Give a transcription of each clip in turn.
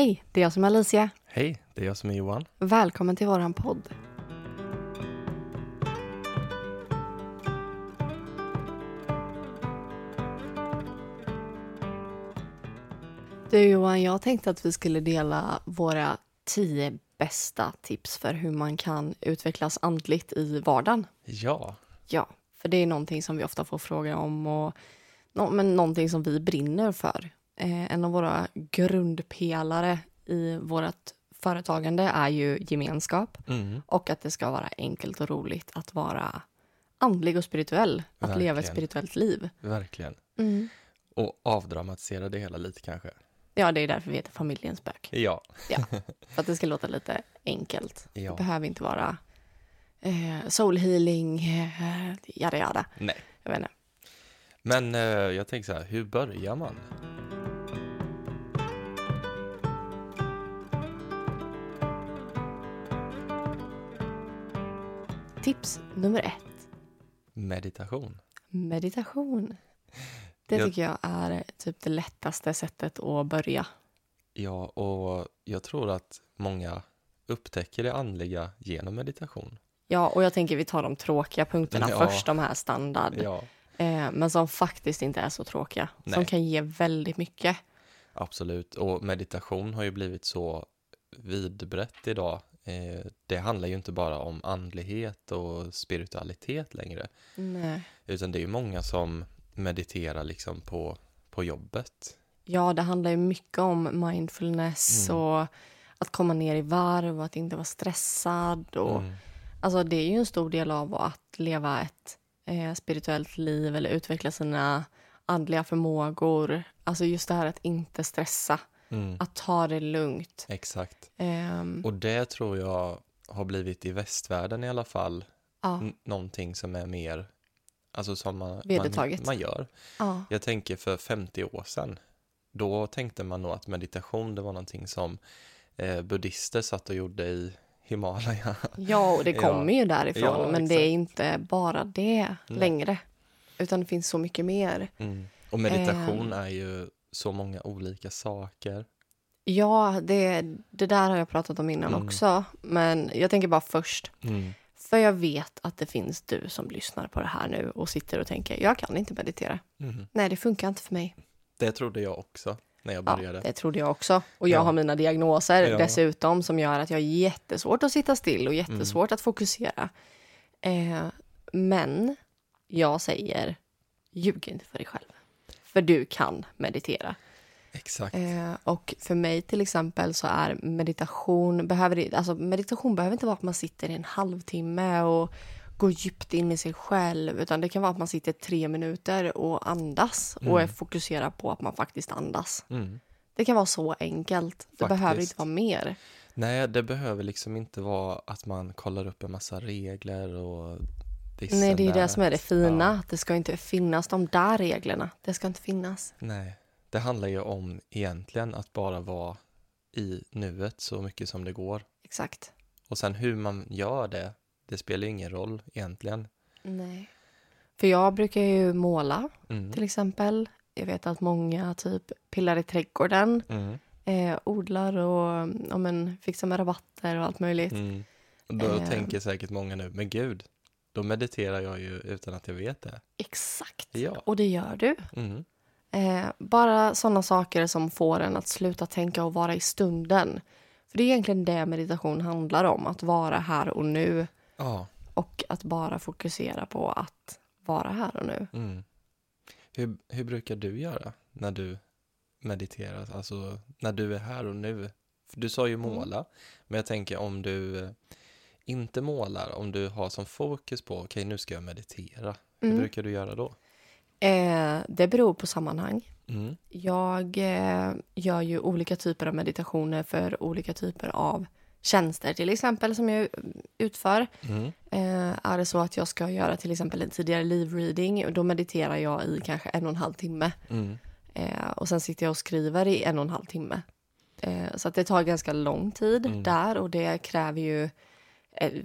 Hej, det är jag som är Alicia. Hej, det är jag som är Johan. Välkommen till våran podd. Du Johan, jag tänkte att vi skulle dela våra tio bästa tips för hur man kan utvecklas andligt i vardagen. Ja, Ja, för det är någonting som vi ofta får frågor om och nå- men någonting som vi brinner för. Eh, en av våra grundpelare i vårt företagande är ju gemenskap mm, och att det ska vara enkelt och roligt att vara andlig och spirituell, att leva ett spirituellt liv. verkligen. Mm. Och avdramatisera det hela lite kanske. Ja, det är därför vi heter Familjens spök. Ja, För att det ska låta lite enkelt. Det ja. behöver inte vara eh, soul healing, eh, jada jada. Nej. Jag vet inte. Men eh, jag tänker så här, hur börjar man? Tips nummer ett. Meditation. Meditation. Det Jag- tycker jag är typ det lättaste sättet att börja. Ja, och jag tror att många upptäcker det andliga genom meditation. Ja, och jag tänker vi tar de tråkiga punkterna Ja. först, de här standard. Ja, Eh, men som faktiskt inte är så tråkiga. Som Nej. kan ge väldigt mycket. absolut. Och meditation har ju blivit så vidbrett idag. Eh, det handlar ju inte bara om andlighet och spiritualitet längre. Nej. Utan det är ju många som mediterar liksom på, på jobbet. Ja, det handlar ju mycket om mindfulness Mm. och att komma ner i varv och att inte vara stressad. Och, Mm. Alltså det är ju en stor del av att leva ett eh, spirituellt liv eller utveckla sina andliga förmågor. Alltså just det här att inte stressa, Mm. att ta det lugnt. Exakt. Ehm, Och det tror jag har blivit i västvärlden i alla fall ja, någonting som är mer, alltså som man, man, man gör. ja, Jag tänker för 50 år sedan, då tänkte man nog att meditation det var någonting som eh, buddhister satt och gjorde i Himalaya. ja, och det Ja. kommer ju därifrån. Ja, men det är exakt. inte bara det Nej. längre. Utan det finns så mycket mer. Mm. Och meditation Ehm. är ju så många olika saker. Ja, det, det där har jag pratat om innan Mm. också. Men jag tänker bara först. Mm. För jag vet att det finns du som lyssnar på det här nu och sitter och tänker, jag kan inte meditera. Mm. Nej, det funkar inte för mig. Det trodde jag också när jag Ja, började. det trodde jag också. Och jag Ja. har mina diagnoser Ja. dessutom som gör att jag har jättesvårt att sitta still och jättesvårt att fokusera. Eh, men jag säger, ljug inte för dig själv. För du kan meditera. Exakt. Eh, och för mig till exempel så är meditation, behöver, det- alltså meditation behöver inte vara att man sitter i en halvtimme och går djupt in i sig själv, utan det kan vara att man sitter tre minuter och andas och är fokuserad på att man faktiskt andas. Mm. Det kan vara så enkelt. Det Faktiskt. behöver inte vara mer. Nej, det behöver liksom inte vara att man kollar upp en massa regler och this Nej, det är det som är det fina. Ja. att Det ska inte finnas de där reglerna. Det ska inte finnas. Nej, det handlar ju om egentligen att bara vara i nuet så mycket som det går. Exakt. Och sen hur man gör det, det spelar ju ingen roll egentligen. Nej. För jag brukar ju måla Mm. till exempel. Jag vet att många typ pillar i trädgården, Mm. eh, odlar och ja, men, fixar med rabatter och allt möjligt. Mm. Och då Eh. tänker säkert många nu, men gud, då mediterar jag ju utan att jag vet det. Exakt. Ja. Och det gör du. Mm. Eh, bara sådana saker som får en att sluta tänka och vara i stunden. För det är egentligen det meditation handlar om, att vara här och nu Ja. och att bara fokusera på att vara här och nu. Mm. Hur, hur brukar du göra när du mediterar? Alltså när du är här och nu? För du sa ju Mm. måla, men jag tänker om du inte målar, om du har som fokus på, okej nu ska jag meditera. Hur Mm. brukar du göra då? Eh, det beror på sammanhang. Mm. Jag eh, gör ju olika typer av meditationer för olika typer av tjänster till exempel som jag utför. Mm. Eh, är det så att jag ska göra till exempel en tidigare live-reading då mediterar jag i kanske en och en halv timme. Mm. Eh, och sen sitter jag och skriver i en och en halv timme. Eh, så att det tar ganska lång tid Mm. där och det kräver ju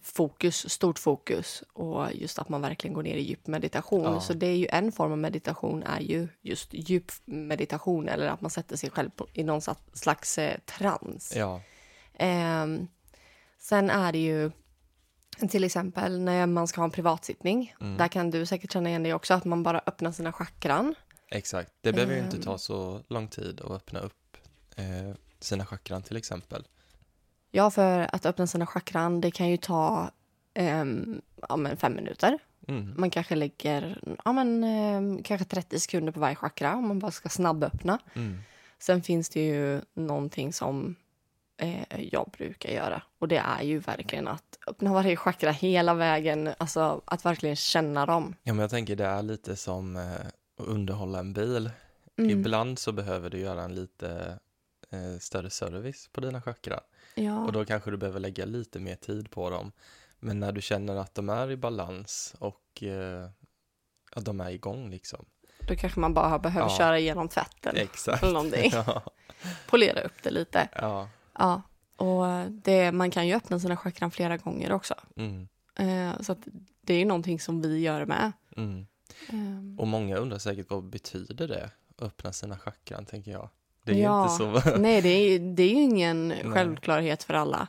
fokus, stort fokus och just att man verkligen går ner i djup meditation. Ja. Så det är ju en form av meditation är ju just djup meditation eller att man sätter sig själv på, i någon slags eh, trans. Ja, Ehm, sen är det ju till exempel när man ska ha en privatsittning. Mm. Där kan du säkert känna igen dig också, att man bara öppnar sina chakran. exakt. Det behöver ju inte Ehm. ta så lång tid att öppna upp eh, sina chakran till exempel. Ja, för att öppna sina chakran, det kan ju ta ehm, ja, men fem minuter. Mm. Man kanske lägger ja, men, ehm, kanske 30 sekunder på varje chakra om man bara ska snabböppna. Mm. Sen finns det ju någonting som eh, jag brukar göra och det är ju verkligen att öppna varje chakra hela vägen, alltså att verkligen känna dem. Ja, men jag tänker det är lite som eh, att underhålla en bil. Mm. Ibland så behöver du göra en lite eh, större service på dina chakran. Ja. Och då kanske du behöver lägga lite mer tid på dem. Men när du känner att de är i balans och eh, att de är igång liksom. Då kanske man bara behöver Ja. köra igenom tvätten Exakt. eller någonting. Ja, Polera upp det lite. ja. Ja, och det, man kan ju öppna sina chakran flera gånger också. Mm, Eh, så det är ju någonting som vi gör med. mm. Eh, Och många undrar säkert vad betyder det? Öppna sina chakran, tänker jag. Det är Ja. inte så... nej, det är, det är ju ingen självklarhet för alla.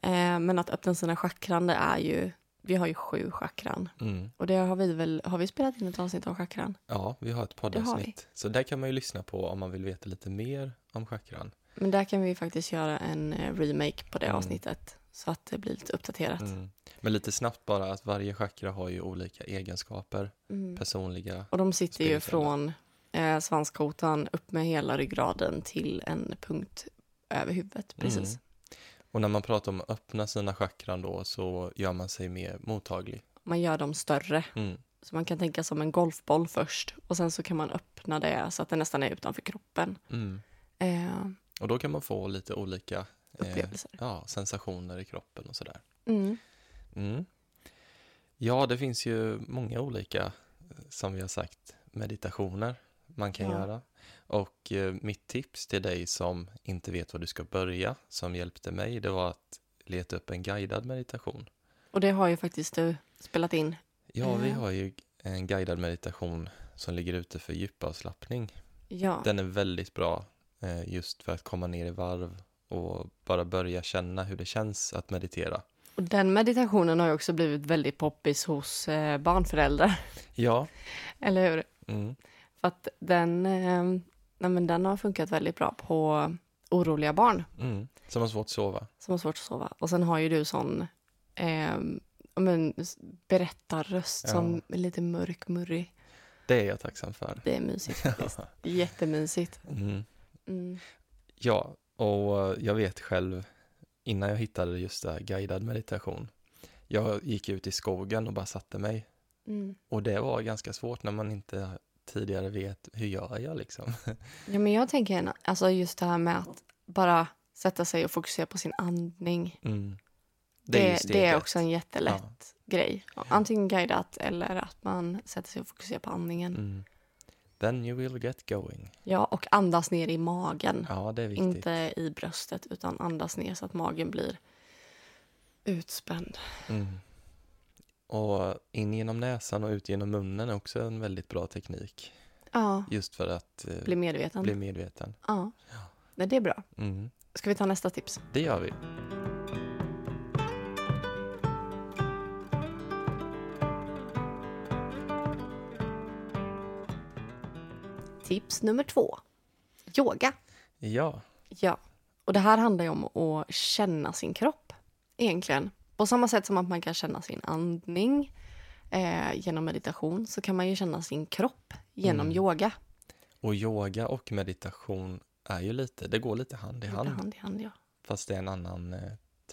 Eh, men att öppna sina chakran, det är ju... Vi har ju sju chakran. Mm. Och det har vi väl... Har vi spelat in ett avsnitt om chakran? Ja, vi har ett poddavsnitt. Så där kan man ju lyssna på om man vill veta lite mer om chakran. Men där kan vi faktiskt göra en eh, remake på det Mm. avsnittet. Så att det blir lite uppdaterat. Mm. Men lite snabbt bara att varje chakra har ju olika egenskaper, Mm. personliga. Och de sitter ju från eh, svanskotan upp med hela ryggraden till en punkt över huvudet. Precis. Mm. Och när man pratar om att öppna sina chakran då så gör man sig mer mottaglig. Man gör dem större. Mm. Så man kan tänka som en golfboll först. Och sen så kan man öppna det så att det nästan är utanför kroppen. Mm. Eh, Och då kan man få lite olika eh, ja, sensationer i kroppen och sådär. Mm. Mm. Ja, det finns ju många olika, som vi har sagt, meditationer man kan Ja. göra. Och eh, mitt tips till dig som inte vet var du ska börja, som hjälpte mig, det var att leta upp en guidad meditation. Och det har ju faktiskt du spelat in. Ja, vi Eh. har ju en guidad meditation som ligger ute för djupavslappning. Ja. Den är väldigt bra eh, just för att komma ner i varv och bara börja känna hur det känns att meditera. Och den meditationen har ju också blivit väldigt poppis hos eh, barnföräldrar. Ja, Eller hur? mm. Att den, eh, nej men den har funkat väldigt bra på oroliga barn Mm. som har svårt att sova. som har svårt att sova. Och sen har ju du sån eh, men, berättarröst Ja. som är lite mörk, murrig. Det är jag tacksam för. Det är mysigt faktiskt. Jättemysigt. Mm. Mm. Ja, och eh, jag vet själv innan jag hittade just det här guidad meditation. Jag gick ut i skogen och bara satte mig. Mm. Och det var ganska svårt när man inte tidigare vet hur gör jag liksom. Ja, men jag tänker alltså just det här med att bara sätta sig och fokusera på sin andning. Mm. Det, det, är ett. också en jättelätt grej. Antingen guidat eller att man sätter sig och fokuserar på andningen. Mm. Then you will get going. Ja, och andas ner i magen. Ja, det är viktigt. Inte i bröstet, utan andas ner så att magen blir utspänd. Mm. Och in genom näsan och ut genom munnen är också en väldigt bra teknik. Ja, Just för att eh, bli medveten. bli medveten. Ja. Nej, det är bra. Mm. Ska vi ta nästa tips? Det gör vi. Tips nummer två. Yoga. Ja. Ja, och det här handlar ju om att känna sin kropp egentligen. På samma sätt som att man kan känna sin andning eh, genom meditation så kan man ju känna sin kropp genom Mm. yoga. Och yoga och meditation är ju lite, det går lite hand i Lite hand. hand i hand, ja. Fast det är en annan eh,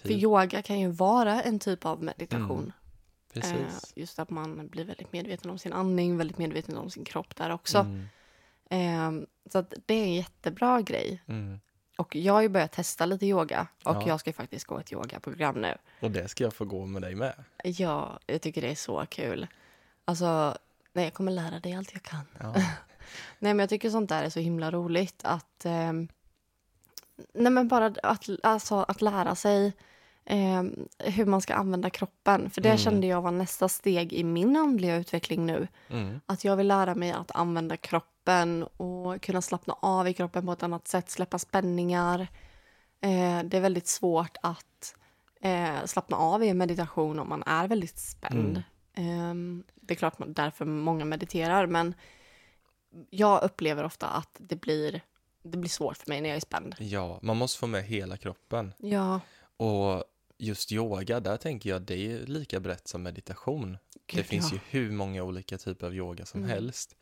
För tid. yoga kan ju vara en typ av meditation. Eh, Precis. just att man blir väldigt medveten om sin andning, väldigt medveten om sin kropp där också. Mm. Eh, så att det är en jättebra grej. Mm. Och jag har ju börjat testa lite yoga och Ja. jag ska faktiskt gå ett yogaprogram nu. Och det ska jag få gå med dig med. Ja, jag tycker det är så kul. Alltså, nej, jag kommer lära dig allt jag kan. Ja. Nej, men jag tycker sånt där är så himla roligt att... ehm, nej, men bara att, alltså, att lära sig eh, hur man ska använda kroppen. För det Mm. kände jag var nästa steg i min andliga utveckling nu. Mm. Att jag vill lära mig att använda kroppen och kunna slappna av i kroppen på ett annat sätt, släppa spänningar. Eh, det är väldigt svårt att eh, slappna av i en meditation om man är väldigt spänd. Eh, det är klart därför många mediterar, men jag upplever ofta att det blir, det blir svårt för mig när jag är spänd. Ja, man måste få med hela kroppen. Ja, Och just yoga, där tänker jag det är lika brett som meditation. det gud, finns ja. ju hur många olika typer av yoga som Mm. helst.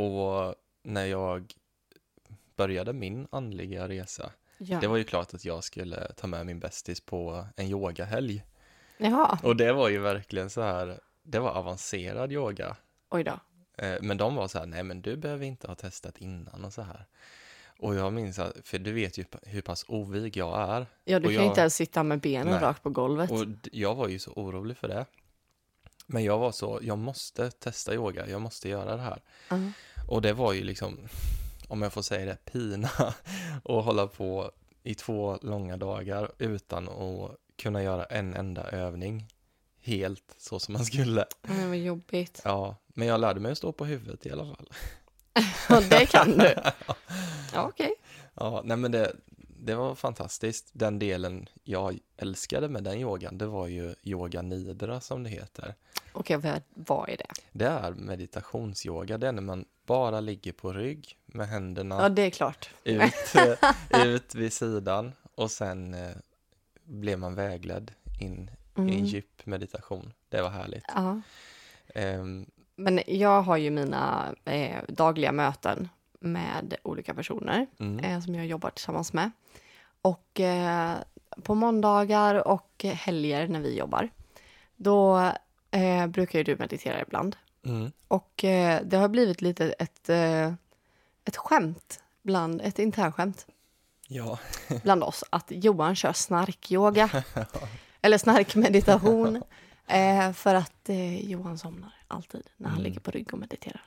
Och när jag började min andliga resa, Ja. det var ju klart att jag skulle ta med min bästis på en yogahelg. Jaha, Och det var ju verkligen så här, det var avancerad yoga. oj då. Eh, Men de var så här, nej men du behöver inte ha testat innan och så här. Och jag minns att, för du vet ju hur pass ovig jag är. Ja, du Och kan jag- inte ens sitta med benen Nej. rakt på golvet. Och jag var ju så orolig för det. Men jag var så, jag måste testa yoga, jag måste göra det här. Ja. Och det var ju liksom, om jag får säga det, pina att hålla på i två långa dagar utan att kunna göra en enda övning helt så som man skulle. Men vad jobbigt. Ja, men jag lärde mig att stå på huvudet i alla fall. Ja, det kan du. Ja, okej. Ja, nej men det, det var fantastiskt. Den delen jag älskade med den yogan, det var ju yoga nidra som det heter. Okej, vad, vad är det? Det är meditationsyoga, det är när man bara ligger på rygg med händerna Ja, det är klart. ut, eh, ut vid sidan och sen eh, blev man vägledd in i en Mm. djup meditation. Det var härligt. Ja. Ehm, Men jag har ju mina eh, dagliga möten med olika personer mm, eh, som jag jobbar tillsammans med. Och eh, på måndagar och helger när vi jobbar, då eh, brukar ju du meditera ibland. mm, Och eh, det har blivit lite ett, eh, ett skämt, bland, ett internskämt ja, bland oss att Johan kör snarkyoga. eller snarkmeditation. Eh, för att eh, Johan somnar alltid när han Mm. ligger på rygg och mediterar.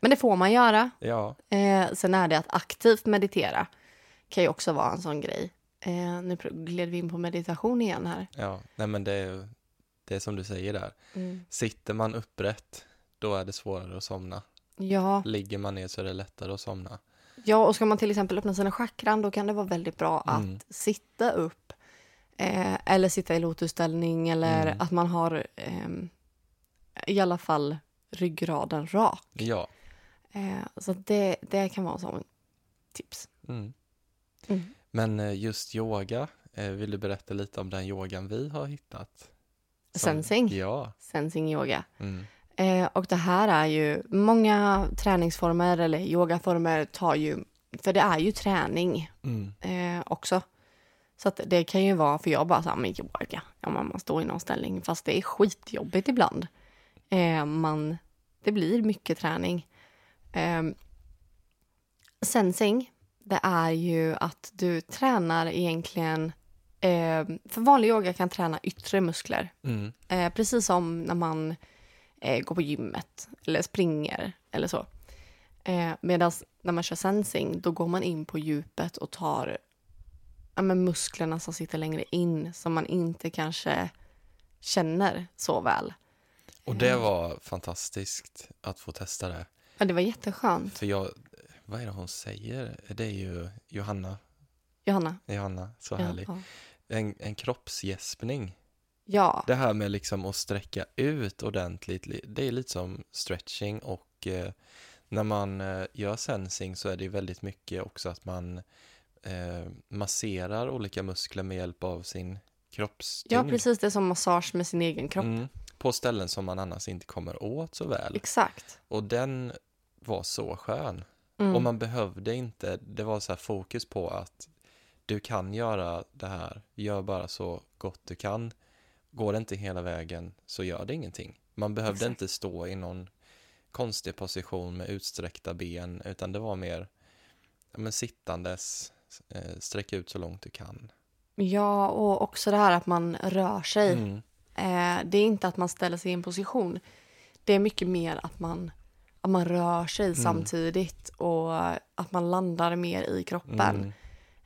Men det får man göra. ja, Eh, sen är det att aktivt meditera kan ju också vara en sån grej. Eh, nu gled vi in på meditation igen här. ja. Nej men det är, det är som du säger där. Mm. Sitter man upprätt, då är det svårare att somna. Ja, Ligger man ner så är det lättare att somna. ja, och ska man till exempel öppna sina chakran då kan det vara väldigt bra Mm. att sitta upp. Eh, eller sitta i lotusställning eller Mm. att man har ehm, i alla fall ryggraden rak. Ja. Eh, så det, det kan vara som tips. Mm. Mm. Men eh, just yoga, eh, vill du berätta lite om den yogan vi har hittat? Sensing. Ja. Sensing yoga. Mm. Eh, och det här är ju, många träningsformer eller yogaformer tar ju, för det är ju träning Mm. eh, också. Så att det kan ju vara, för jag bara såhär, men yoga, ja men man står i någon ställning, fast det är skitjobbigt ibland. Eh, man, det blir mycket träning. Eh, sensing, det är ju att du tränar egentligen, eh, för vanlig yoga kan träna yttre muskler. Mm. Eh, precis som när man eh, går på gymmet eller springer eller så. Eh, Medan när man kör sensing, då går man in på djupet och tar ja, men musklerna som sitter längre in som man inte kanske känner så väl. Och det var fantastiskt att få testa det. Ja, det var jätteskönt. För jag, vad är det hon säger? Det är ju Johanna, Johanna? Johanna, så Ja, härlig. ja. En, en kroppsgäspning. ja, Det här med liksom att sträcka ut ordentligt, li- det är lite som stretching och eh, när man eh, gör sensing så är det väldigt mycket också att man eh, masserar olika muskler med hjälp av sin kroppstyngd. ja, precis det är som massage med sin egen kropp. Mm, på ställen som man annars inte kommer åt så väl. Exakt. Och den var så skön. Mm. Och man behövde inte, det var så här fokus på att du kan göra det här, gör bara så gott du kan. Går det inte hela vägen så gör det ingenting. Man behövde Exakt. inte stå i någon konstig position med utsträckta ben, utan det var mer men sittandes, eh, sträck ut så långt du kan. Ja, och också det här att man rör sig. Mm. Eh, det är inte att man ställer sig i en position. Det är mycket mer att man, att man rör sig Mm. samtidigt och att man landar mer i kroppen. Mm.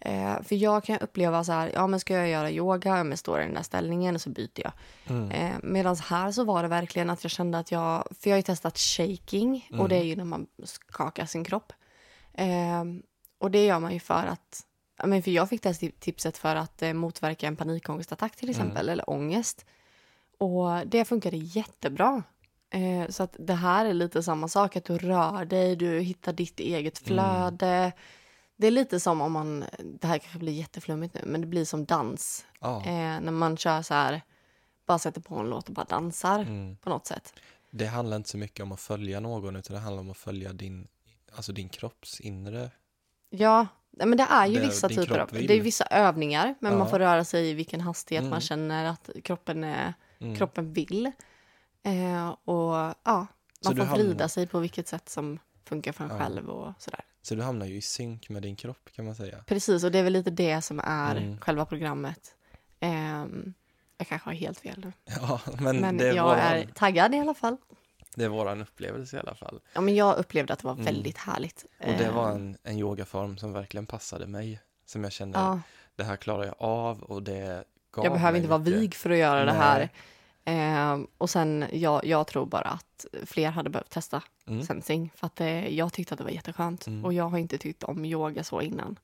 Eh, för jag kan uppleva så här, ja men ska jag göra yoga, men står i den där ställningen och så byter jag. Mm. Eh, Medan här så var det verkligen att jag kände att jag, för jag har ju testat shaking och det är ju när man skakar sin kropp. Eh, och det gör man ju för att, men för jag fick det här tipset för att eh, motverka en panikångestattack till exempel, eller ångest. Och det funkade jättebra. Eh, så att det här är lite samma sak, att du rör dig, du hittar ditt eget flöde. Det är lite som om man, det här kanske blir jätteflummigt nu, men det blir som dans. Ja. Eh, när man kör så här, bara sätter på en låt och bara dansar Mm. på något sätt. Det handlar inte så mycket om att följa någon utan det handlar om att följa din, alltså din kropps inre. Ja, men det är ju Det vissa typer av, det är vissa övningar, men Ja. man får röra sig i vilken hastighet Mm. man känner att kroppen, är, Mm. kroppen vill. Eh, och ja, Så man du får vrida sig på vilket sätt som funkar för en Ja. själv och sådär. Så du hamnar ju i synk med din kropp kan man säga. Precis, och det är väl lite det som är Mm. själva programmet. Ehm, jag kanske har helt fel nu. Ja, men, Men det, jag våran, är taggad i alla fall. det är våran upplevelse i alla fall. Ja, men jag upplevde att det var Mm. väldigt härligt. Och det var Ehm, en, en yogaform som verkligen passade mig. Som jag kände, Ja, det här klarar jag av och det gav jag behöver inte vara mycket. vig för att göra det Nej. här. Ehm, och sen, jag, jag tror bara att fler hade behövt testa Mm. sensing. För att eh, jag tyckte att det var jätteskönt. Mm. Och jag har inte tyckt om yoga så innan.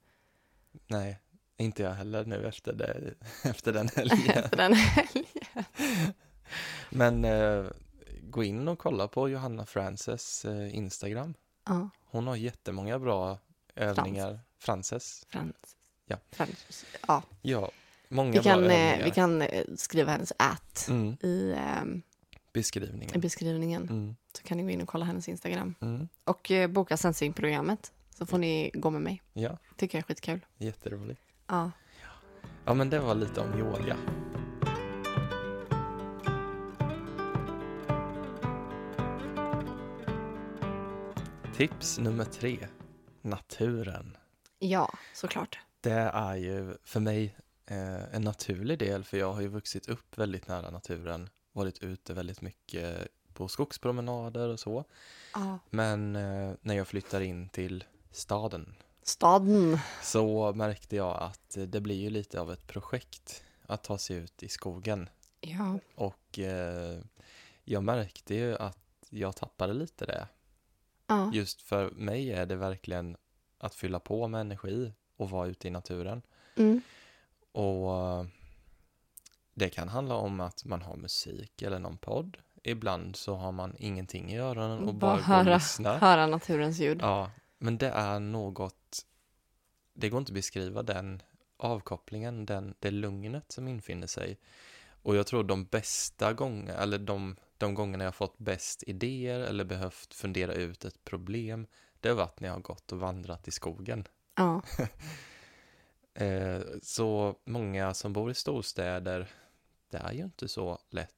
Nej, inte jag heller nu efter, det, efter den helgen. Efter den helgen. Men eh, gå in och kolla på Johanna Frances eh, Instagram. Ja, Hon har jättemånga bra övningar. Frances. Frans. Ja. Frans. Ja, Ja, många vi kan, eh, vi kan eh, skriva hennes at Mm, i, ehm, i beskrivningen. beskrivningen. Mm, Så kan ni gå in och kolla hennes Instagram. mm, Och eh, boka sensing-programmet. Så får ni gå med mig. ja, Tycker jag är skitkul. jätteroligt. Ja. Ja, men det var lite om yoga. Tips nummer tre. Naturen. ja, såklart. Det är ju för mig eh, en naturlig del för jag har ju vuxit upp väldigt nära naturen. Varit ute väldigt mycket på skogspromenader och så. Ja. Men eh, när jag flyttar in till staden Staden. så märkte jag att det blir ju lite av ett projekt att ta sig ut i skogen. Ja. Och eh, jag märkte ju att jag tappade lite det. Ja. Just för mig är det verkligen att fylla på med energi och vara ute i naturen. Mm. Och eh, det kan handla om att man har musik eller någon podd. Ibland så har man ingenting i öronen och bara, Bara går och höra, lyssnar. höra naturens ljud. Ja, men det är något, det går inte att beskriva den avkopplingen, den, det lugnet som infinner sig. Och jag tror de bästa gångerna, eller de, de gångerna jag fått bäst idéer eller behövt fundera ut ett problem, det har varit när jag har gått och vandrat i skogen. Ja. Eh, så många som bor i storstäder, det är ju inte så lätt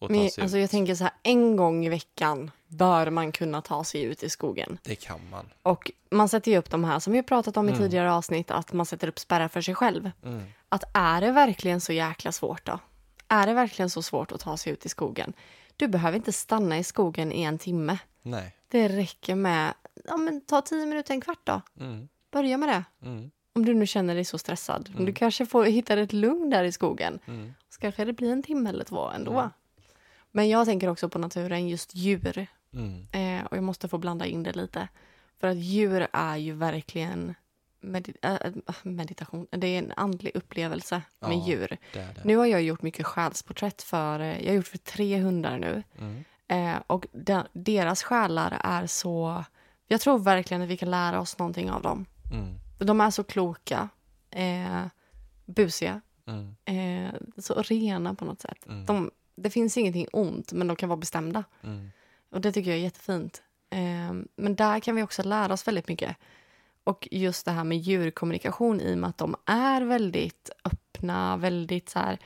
att Men ta sig alltså ut. jag tänker så här, en gång i veckan bör man kunna ta sig ut i skogen. Det kan man. Och man sätter ju upp de här som vi pratat om i Mm. tidigare avsnitt, att man sätter upp spärrar för sig själv. Mm. Att är det verkligen så jäkla svårt då? Är det verkligen så svårt att ta sig ut i skogen? Du behöver inte stanna i skogen i en timme. Nej. Det räcker med, ja men ta tio minuter, en kvart då. Mm. Börja med det. Mm. Om du nu känner dig så stressad. Mm. Du kanske får hitta ett lugn där i skogen. Mm. Så kanske det blir en timme eller två ändå. Mm. Men jag tänker också på naturen, just djur. Mm. Eh, och jag måste få blanda in det lite. För att djur är ju verkligen medi- äh, äh, meditation. Det är en andlig upplevelse med Ja. djur. Det det. Nu har jag gjort mycket själsporträtt för, eh, jag har gjort för tre hundar nu. Mm. Eh, och de, deras själar är så, jag tror verkligen att vi kan lära oss någonting av dem. De är så kloka, eh, busiga, Mm. eh, så rena på något sätt. Mm. De, det finns ingenting ont, men de kan vara bestämda. Mm. Och det tycker jag är jättefint. Eh, men där kan vi också lära oss väldigt mycket. Och just det här med djurkommunikation i och med att de är väldigt öppna, väldigt så här...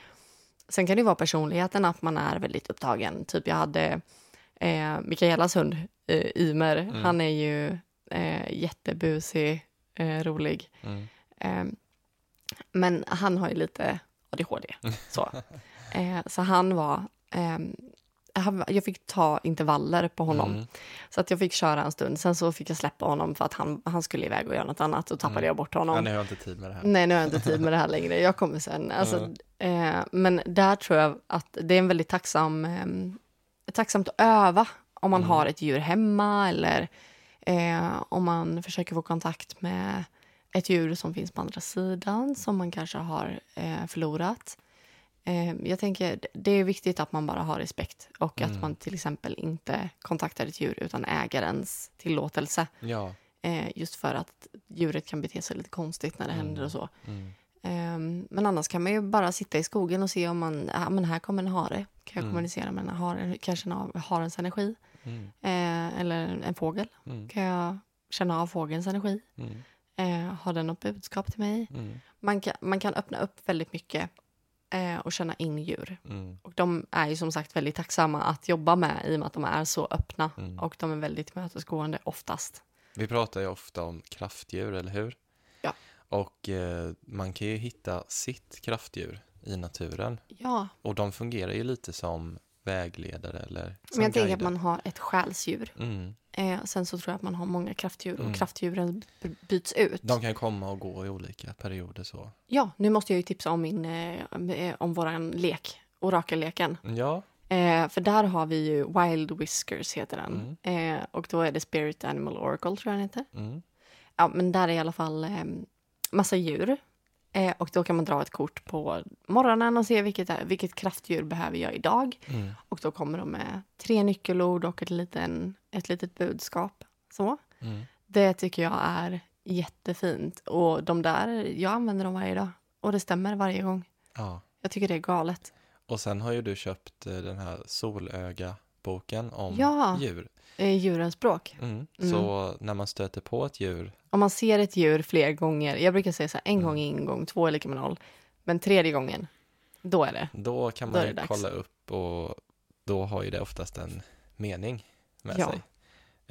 Sen kan det vara personligheten att man är väldigt upptagen. Typ jag hade eh, Mikaelas hund, eh, Ymer. Mm. Han är ju eh, jättebusig, eh, rolig. Mm. Eh, men han har ju lite ADHD. Så, eh, så han var... ehm, han- jag fick ta intervaller på honom. Mm. Så att jag fick köra en stund. Sen så fick jag släppa honom för att han, han skulle iväg och göra något annat. Och tappade Mm. jag bort honom. Ja, nu har jag inte tid med det här. Nej, nu har jag inte tid med det här längre. Jag kommer sen. Alltså, eh, men där tror jag att det är en väldigt tacksam, eh, tacksamt att öva om man Mm. har ett djur hemma eller eh, om man försöker få kontakt med ett djur som finns på andra sidan som man kanske har eh, förlorat. Eh, jag tänker det är viktigt att man bara har respekt och att Mm. man till exempel inte kontaktar ett djur utan ägarens tillåtelse. Ja. Eh, just för att djuret kan bete sig lite konstigt när det Mm. händer och så. Mm. Ehm, men annars kan man ju bara sitta i skogen och se om man, ja men här kommer en hare. Kan jag Mm. kommunicera med en hare, kanske av harens energi. Mm. Eh, eller en fågel. Mm. Kan jag känna av fågelns energi. Mm. Eh, har den något budskap till mig? Mm. Man kan, man kan öppna upp väldigt mycket eh, och känna in djur. Mm. Och de är ju som sagt väldigt tacksamma att jobba med i och med att de är så öppna. Och de är väldigt mötesgående oftast. Vi pratar ju ofta om kraftdjur, eller hur? Ja. Och eh, man kan ju hitta sitt kraftdjur i naturen. Ja, Och de fungerar ju lite som vägledare eller men jag tänker att man har ett själsdjur. Mm. Eh, sen så tror jag att man har många kraftdjur Mm. och kraftdjuren b- byts ut. De kan komma och gå i olika perioder så. Ja, nu måste jag ju tipsa om, min, eh, eh, om våran lek, orakelleken. Ja. Eh, för där har vi ju Wild Whiskers heter den. Eh, och då är det Spirit Animal Oracle tror jag den heter. Mm. Ja, men där är i alla fall eh, massa djur. Eh, och då kan man dra ett kort på morgonen och se vilket, är, vilket kraftdjur behöver jag idag. Mm. Och då kommer de med tre nyckelord och ett, liten, ett litet budskap. Så. Mm. Det tycker jag är jättefint. Och de där, jag använder dem varje dag. Och det stämmer varje gång. Ja. Jag tycker det är galet. Och sen har ju du köpt eh, den här Solöga-boken om Ja. djur. Eh, djurens språk. Mm. Mm. Så när man stöter på ett djur, Om man ser ett djur fler gånger, jag brukar säga så här, en Mm. gång ingen gång, två är lika med noll. Men tredje gången, då är det. då kan Då man ju dags. kolla upp och då har ju det oftast en mening med Ja. sig.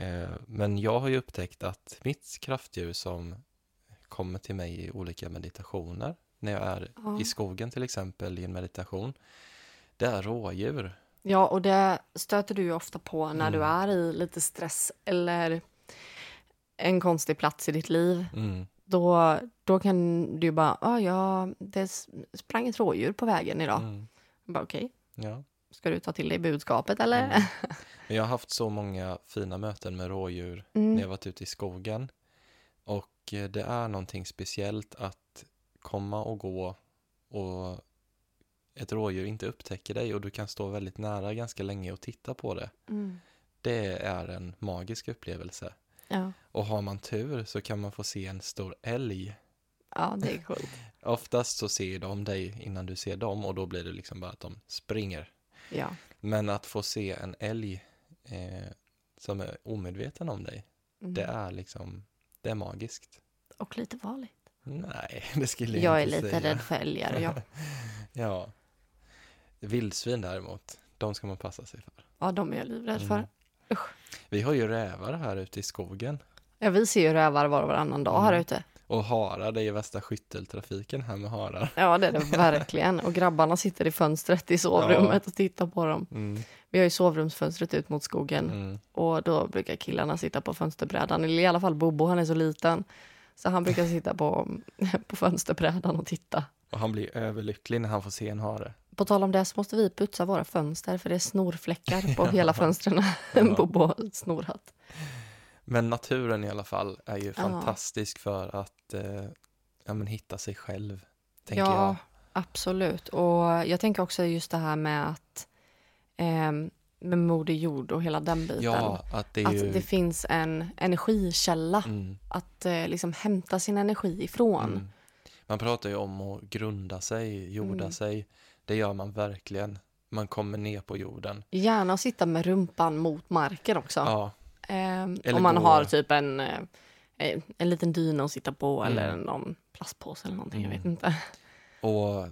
Eh, Men jag har ju upptäckt att mitt kraftdjur som kommer till mig i olika meditationer, när jag är Ja. i skogen till exempel i en meditation, det är rådjur. Ja, och det stöter du ju ofta på när du Mm. är i lite stress eller en konstig plats i ditt liv. Mm. Då, då kan du ju bara, ah, ja, det sprang ett rådjur på vägen idag. Mm. Bara, Okej, Ja. ska du ta till dig budskapet eller? Mm. Men jag har haft så många fina möten med rådjur när Mm. jag varit ute i skogen. Och eh, det är någonting speciellt att komma och gå och ett rådjur inte upptäcker dig och du kan stå väldigt nära ganska länge och titta på det. Mm. Det är en magisk upplevelse. Ja. Och har man tur så kan man få se en stor älg. ja, det är coolt. Oftast så ser de dig innan du ser dem och då blir det liksom bara att de springer. Ja. Men att få se en älg eh, som är omedveten om dig, Mm. det är liksom, det är magiskt. Och lite farligt. Nej, det skulle jag, Jag är inte lite säga. rädd för älgar, ja. ja. Vildsvin däremot, de ska man passa sig för. Ja, de är jag livrädd för. Mm. Vi har ju rävar här ute i skogen. Ja, vi ser ju rävar var och varannan dag här Mm. ute. Och harar, det är värsta skytteltrafiken här med harar. Ja, det är det verkligen. Och grabbarna sitter i fönstret i sovrummet och tittar på dem. Mm, Vi har ju sovrumsfönstret ut mot skogen mm, och då brukar killarna sitta på fönsterbrädan. Eller i alla fall Bobo, han är så liten. Så han brukar sitta på, på fönsterbrädan och titta. Och han blir överlycklig när han får se en hare. På tal om det så måste vi putsa våra fönster för det är snorfläckar på hela fönstren. Bobo har snorhatt. Men naturen i alla fall är ju fantastisk för att eh, ja, men hitta sig själv, tänker ja, jag. absolut. Och jag tänker också just det här med att ehm, med Moder Jord och hela den biten. Ja, att det är att ju... det finns en energikälla mm, att eh, liksom hämta sin energi ifrån. mm. Man pratar ju om att grunda sig, jorda Mm. sig. Det gör man verkligen. Man kommer ner på jorden. Gärna sitta med rumpan mot marken också. Ja, Eller om man gå- har typ en, eh, eh, en liten dyna att sitta på Mm. eller någon plastpåse eller någonting. Jag vet Mm. inte. och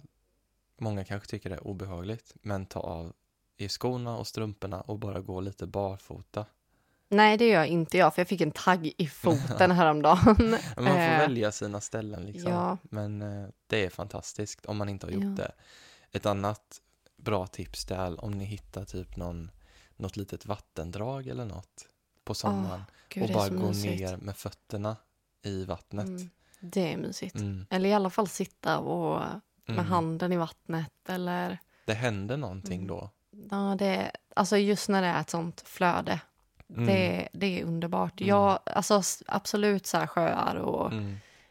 många kanske tycker det är obehagligt, men ta av i skorna och strumporna och bara gå lite barfota. Nej, det gör inte jag, för jag fick en tagg i foten häromdagen. Man får Eh, välja sina ställen liksom. ja. Men eh, det är fantastiskt om man inte har gjort Ja. det. Ett annat bra tips där om ni hittar typ någon, något litet vattendrag eller något på sommaren. Gud, och det är bara gå mysigt. ner med fötterna i vattnet. Mm, det är mysigt. Mm. Eller i alla fall sitta och med Mm. handen i vattnet eller Det händer någonting Mm. då. Ja, det, alltså just när det är ett sånt flöde. Mm. Det, det är underbart. Mm. Jag, alltså, absolut så här sjöar och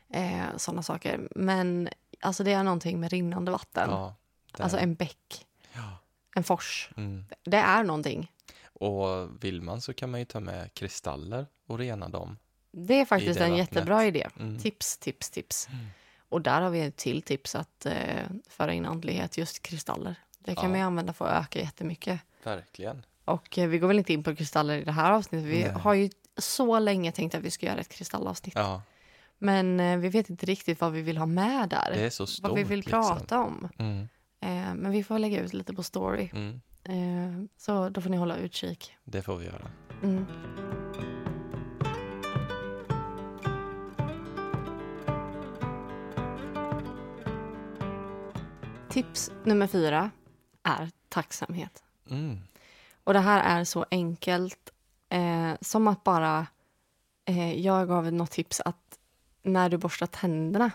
eh, sådana saker. Men alltså, det är någonting med rinnande vatten. Ja, det alltså en bäck, ja. en fors. Mm. Det är någonting. Och vill man så kan man ju ta med kristaller och rena dem. Det är faktiskt det en vattnet. jättebra idé. Mm. Tips, tips, tips. Mm. Och där har vi ett till tips att eh, föra in andlighet, just kristaller. Det kan Ja. man ju använda för att öka jättemycket. Verkligen. Och eh, vi går väl inte in på kristaller i det här avsnittet. Vi Nej. har ju så länge tänkt att vi ska göra ett kristallavsnitt. Ja, Men eh, vi vet inte riktigt vad vi vill ha med där. det är så stort. vad vi vill liksom. prata om. Mm. Eh, men vi får lägga ut lite på story. Mm. Eh, så då får ni hålla utkik. Det får vi göra. Mm. Tips nummer fyra är tacksamhet. Mm. Och det här är så enkelt eh, som att bara... Eh, jag gav något tips att när du borstar tänderna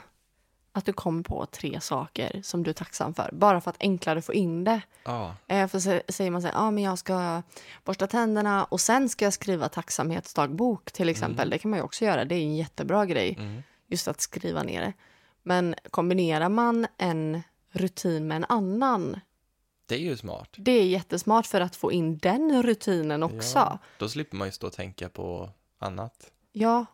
att du kommer på tre saker som du är tacksam för. Bara för att enklare få in det. Ja, Eh, för så säger man så här, ah, men jag ska borsta tänderna och sen ska jag skriva tacksamhetsdagbok till exempel. Det kan man ju också göra. Det är en jättebra grej. mm. Just att skriva ner det. Men kombinerar man en rutin med en annan det är ju smart. det är jättesmart för att få in den rutinen också. Ja, då slipper man ju stå och tänka på annat.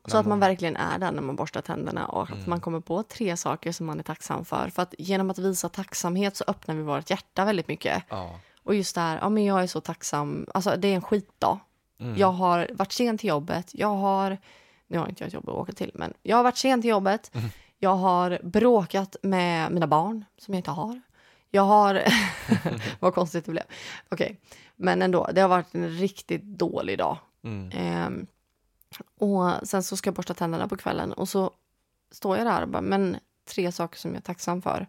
Så När att man verkligen är där när man borstar tänderna och att Mm. man kommer på tre saker som man är tacksam för. För att genom att visa tacksamhet så öppnar vi vårt hjärta väldigt mycket. Ja. Och just det här, ja men jag är så tacksam, alltså det är en skitdag. Mm. Jag har varit sen till jobbet, jag har, nu har inte jag ett jobb att åka till, men jag har varit sen till jobbet. Mm. Jag har bråkat med mina barn som jag inte har. Jag har, vad konstigt det blev. Okej, men ändå, det har varit en riktigt dålig dag. Mm. Ehm, och sen så ska jag borsta tänderna på kvällen och så står jag där och bara, men tre saker som jag är tacksam för.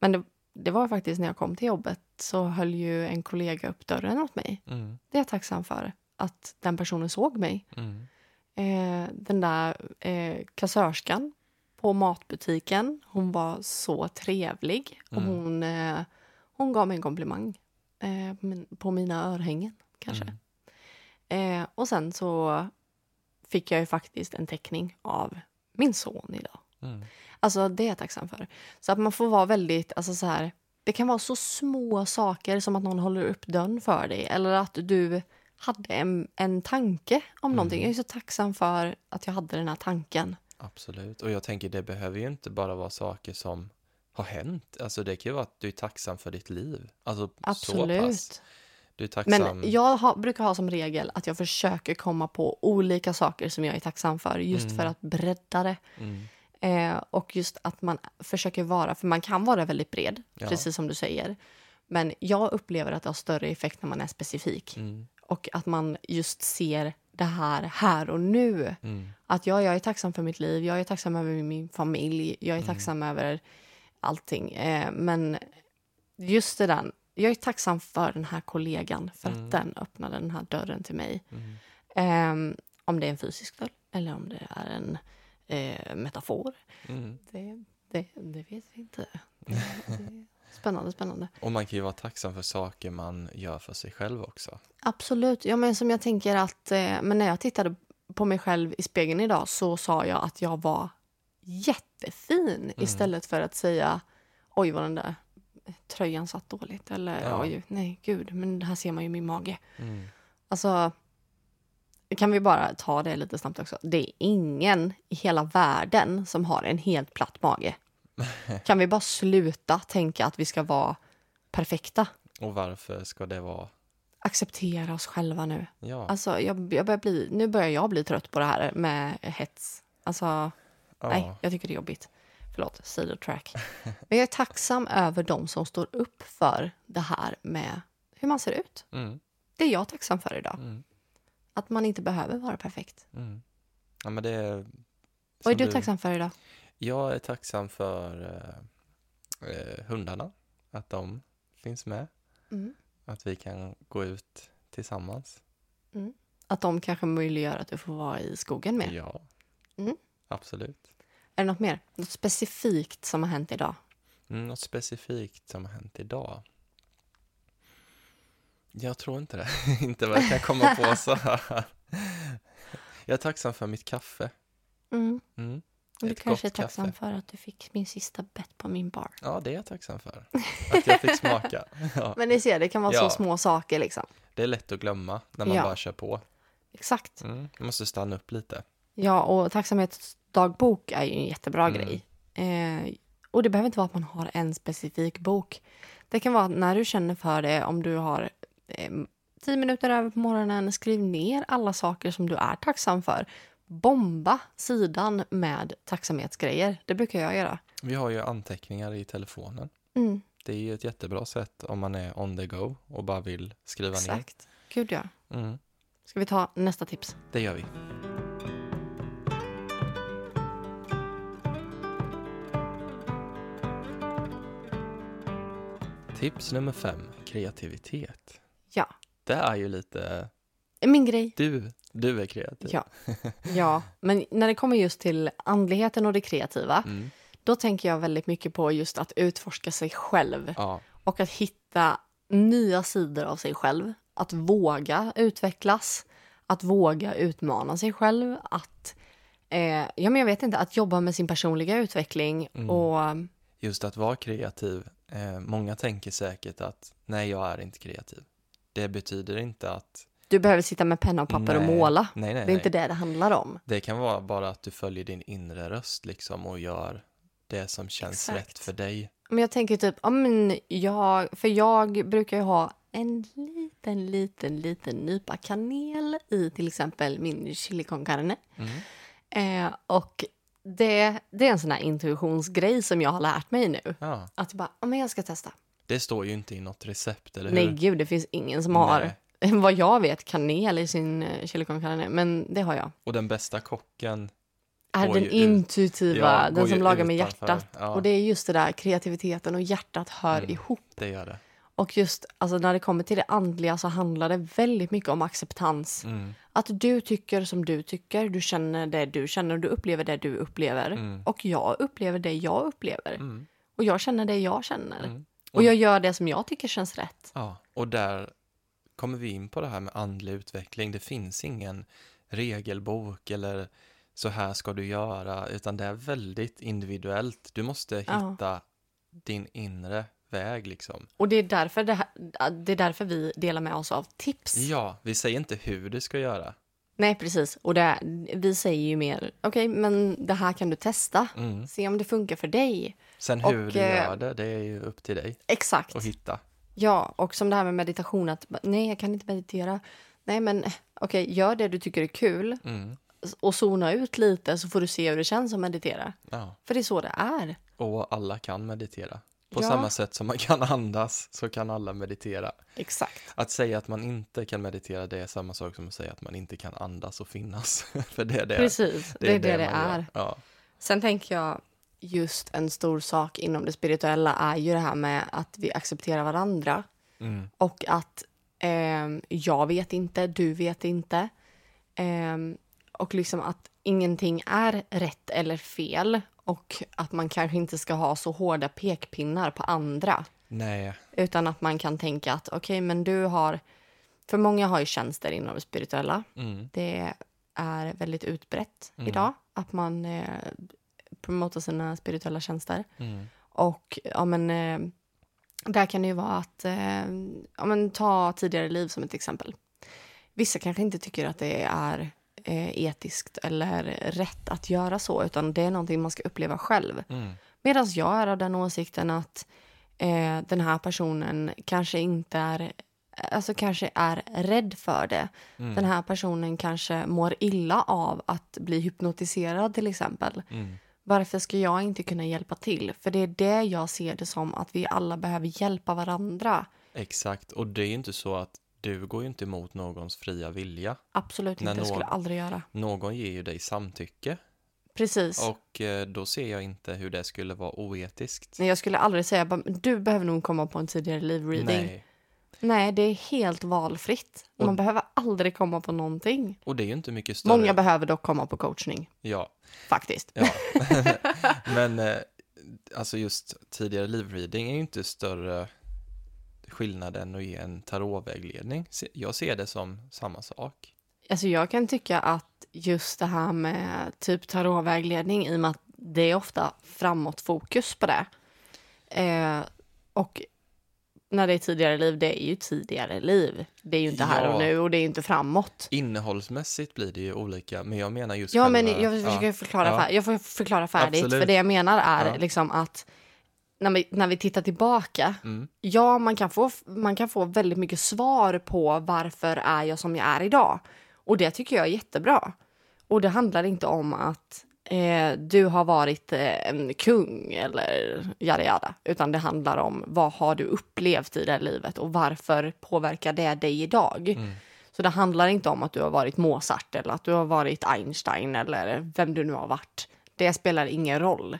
Men det, det var faktiskt när jag kom till jobbet så höll ju en kollega upp dörren åt mig. Mm. Det är jag tacksam för, att den personen såg mig. Mm. Eh, den där eh, kassörskan på matbutiken, hon var så trevlig. Och Mm. hon, eh, hon gav mig en komplimang eh, på min- på mina örhängen, kanske. Mm. Eh, och sen så fick jag ju faktiskt en teckning av min son idag. Mm. Alltså det är jag tacksam för. Så att man får vara väldigt, alltså så här, det kan vara så små saker som att någon håller upp dörren för dig eller att du hade en, en tanke om någonting. Jag är så tacksam för att jag hade den här tanken. Absolut. Och jag tänker det behöver ju inte bara vara saker som har hänt. Alltså det kan ju vara att du är tacksam för ditt liv. Alltså så pass. Du är tacksam. Men jag ha, brukar ha som regel att jag försöker komma på olika saker som jag är tacksam för just Mm. för att bredda det. Mm. Eh, och just att man försöker vara, för man kan vara väldigt bred, Ja. precis som du säger. Men jag upplever att det har större effekt när man är specifik. Mm. Och att man just ser det här här och nu. Mm. Att ja, jag är tacksam för mitt liv, jag är tacksam över min familj, jag är Mm. tacksam över allting. Eh, men just det där, jag är tacksam för den här kollegan för Mm. att den öppnade den här dörren till mig. Mm. Eh, om det är en fysisk dörr eller om det är en eh, metafor. Mm. Det, det, det vet vi inte. Det, spännande, spännande. Och man kan ju vara tacksam för saker man gör för sig själv också. Absolut. Ja, men som jag tänker att eh, men när jag tittade på mig själv i spegeln idag så sa jag att jag var jättefin istället för att säga oj vad den där tröjan satt dåligt eller Ja. oj nej gud men här ser man ju min mage. Mm. Alltså kan vi bara ta det lite snabbt också. Det är ingen i hela världen som har en helt platt mage. Kan vi bara sluta tänka att vi ska vara perfekta? Och varför ska det vara? Acceptera oss själva nu. Ja. Alltså, jag, jag börjar bli, nu börjar jag bli trött på det här med hets. Alltså, ja. nej, jag tycker det är jobbigt. Förlåt, sidotrack. Men jag är tacksam över de som står upp för det här med hur man ser ut. Mm. Det är jag tacksam för idag. Mm. Att man inte behöver vara perfekt. Mm. Ja, men det är... Vad är som du tacksam för idag? Jag är tacksam för eh, eh, hundarna, att de finns med Mm. Att vi kan gå ut tillsammans. Att de kanske möjliggör att du får vara i skogen mer. Ja, Mm. absolut. Är det något mer? Något specifikt som har hänt idag? Mm, något specifikt som har hänt idag? Jag tror inte det. inte vad jag kan komma på så här. Jag är tacksam för mitt kaffe. Mm. Mm. Du kanske är tacksam kaffe. för att du fick min sista bett på min bar. Ja, det är jag tacksam för. Att jag fick smaka. Ja. Men ni ser, det kan vara Ja. så små saker liksom. Det är lätt att glömma när man Ja. bara kör på. Exakt. Mm. Man måste stanna upp lite. Ja, och tacksamhetsdagbok är ju en jättebra Mm. grej. Eh, och det behöver inte vara att man har en specifik bok. Det kan vara att när du känner för det, om du har eh, tio minuter över på morgonen, skriv ner alla saker som du är tacksam för. Bomba sidan med tacksamhetsgrejer. Det brukar jag göra. Vi har ju anteckningar i telefonen. Mm, Det är ju ett jättebra sätt om man är on the go och bara vill skriva exakt. Gud ja. ner. Mm. Ska vi ta nästa tips? Det gör vi. Tips nummer fem, kreativitet. Ja. Det är ju lite, Min grej. du, du är kreativ. Ja. ja, men när det kommer just till andligheten och det kreativa, Mm. då tänker jag väldigt mycket på just att utforska sig själv. Ja, och att hitta nya sidor av sig själv. Att våga utvecklas, att våga utmana sig själv, att eh, ja, men jag vet inte, att jobba med sin personliga utveckling Mm. och just att vara kreativ. Eh, många tänker säkert att nej, jag är inte kreativ. Det betyder inte att... du behöver sitta med penna och papper och Nej. måla. Nej, nej, Det är inte det det handlar om. Det kan vara bara att du följer din inre röst liksom och gör det som känns Exakt. rätt för dig. Men jag tänker typ, ja men jag, för jag brukar ju ha en liten, liten, liten nypa kanel i till exempel min chili con carne. Mm. Eh, och det, det är en sån här intuitionsgrej som jag har lärt mig nu. Ja, Att jag bara, ja men jag ska testa. det står ju inte i något recept, eller hur? Nej gud, det finns ingen som har, vad jag vet, kanel i sin chili con carne. Men det har jag. Och den bästa kocken, Är den ju ut- intuitiva, Ja, den som lagar med hjärtat. Ja. Och det är just det där, kreativiteten och hjärtat hör Mm. ihop. det gör det. Och just alltså, när det kommer till det andliga så handlar det väldigt mycket om acceptans. Mm. Att du tycker som du tycker, du känner det du känner, du upplever det du upplever. Mm. Och jag upplever det jag upplever. Mm. Och jag känner det jag känner. Mm. Och jag gör det som jag tycker känns rätt. Ja, och där kommer vi in på det här med andlig utveckling. Det finns ingen regelbok eller så här ska du göra, utan det är väldigt individuellt. Du måste Ja. hitta din inre väg liksom. Och det är därför, det här, det är därför vi delar med oss av tips. Ja, vi säger inte hur du ska göra. Nej, precis. Och det, vi säger ju mer, okej, men det här kan du testa. Mm. Se om det funkar för dig. Sen hur Och, du eh, gör det, det är ju upp till dig Exakt. att hitta. Ja, och som det här med meditation, att nej, jag kan inte meditera. Nej, men okej, gör det du tycker är kul Mm. och zona ut lite så får du se hur det känns att meditera. Ja. För det är så det är. Och alla kan meditera. På Ja. samma sätt som man kan andas så kan alla meditera. Exakt. Att säga att man inte kan meditera det är samma sak som att säga att man inte kan andas och finnas. För det är det Precis, det är det det, gör. är. Ja. Sen tänker jag just en stor sak inom det spirituella är ju det här med att vi accepterar varandra. Mm. Och att ehm, jag vet inte, du vet inte. Ehm, och liksom att ingenting är rätt eller fel. Och att man kanske inte ska ha så hårda pekpinnar på andra. Nej, Utan att man kan tänka att okej, men du har... För många har ju tjänster inom det spirituella. mm. Det är väldigt utbrett Mm. idag att man eh, promotar sina spirituella tjänster. Mm. Och ja, men, eh, där kan det ju vara att eh, ja, men, ta tidigare liv som ett exempel. Vissa kanske inte tycker att det är etiskt eller rätt att göra så, utan det är någonting man ska uppleva själv. Mm. Medan jag är av den åsikten att eh, den här personen kanske inte är Alltså kanske är rädd för det. Mm. Den här personen kanske mår illa av att bli hypnotiserad till exempel. Mm. Varför ska jag inte kunna hjälpa till? För det är det jag ser det som, att vi alla behöver hjälpa varandra. Exakt, och det är inte så att du går ju inte emot någons fria vilja. Absolut inte, det skulle jag aldrig göra. Någon ger ju dig samtycke Precis. och eh, då ser jag inte hur det skulle vara oetiskt. Nej, jag skulle aldrig säga bara, du behöver nog komma på en tidigare liv-reading. Nej, Nej, det är helt valfritt. Man Och- behöver aldrig komma på någonting. Och det är ju inte mycket större. Många behöver dock komma på coachning, Ja, faktiskt. ja. Men eh, alltså just tidigare livreading är ju inte större skillnad än att ge en tarotvägledning. Jag ser det som samma sak. Alltså jag kan tycka att just det här med typ tarotvägledning i och med att det är ofta framåtfokus på det. Eh, och när det är tidigare liv, det är ju tidigare liv. Det är ju inte här Ja. och nu och det är inte framåt. Innehållsmässigt blir det ju olika, men jag menar just Ja, själva... men jag försöker ja. förklara, Ja. fär- jag får förklara färdigt. Absolut. För det jag menar är Ja. liksom att när vi, när vi tittar tillbaka, Mm. ja, man kan, få, man kan få väldigt mycket svar på varför är jag som jag är idag. Och det tycker jag är jättebra. Och det handlar inte om att eh, du har varit eh, en kung eller yada yada, utan det handlar om vad har du upplevt i det här livet och varför påverkar det dig idag? Mm. Så det handlar inte om att du har varit Mozart eller att du har varit Einstein eller vem du nu har varit. Det spelar ingen roll.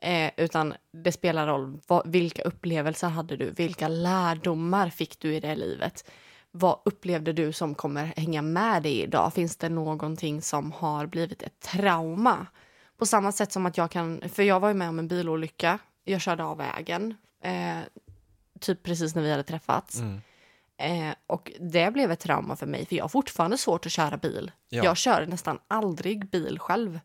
Eh, utan det spelar roll vad, vilka upplevelser hade du? Vilka lärdomar fick du i det livet? Vad upplevde du som kommer hänga med dig idag? Finns det någonting som har blivit ett trauma? På samma sätt som att jag kan, för jag var ju med om en bilolycka. Jag körde av vägen, eh, typ precis när vi hade träffats. Mm. Eh, och det blev ett trauma för mig, för jag har fortfarande svårt att köra bil. Ja. Jag kör nästan aldrig bil själv.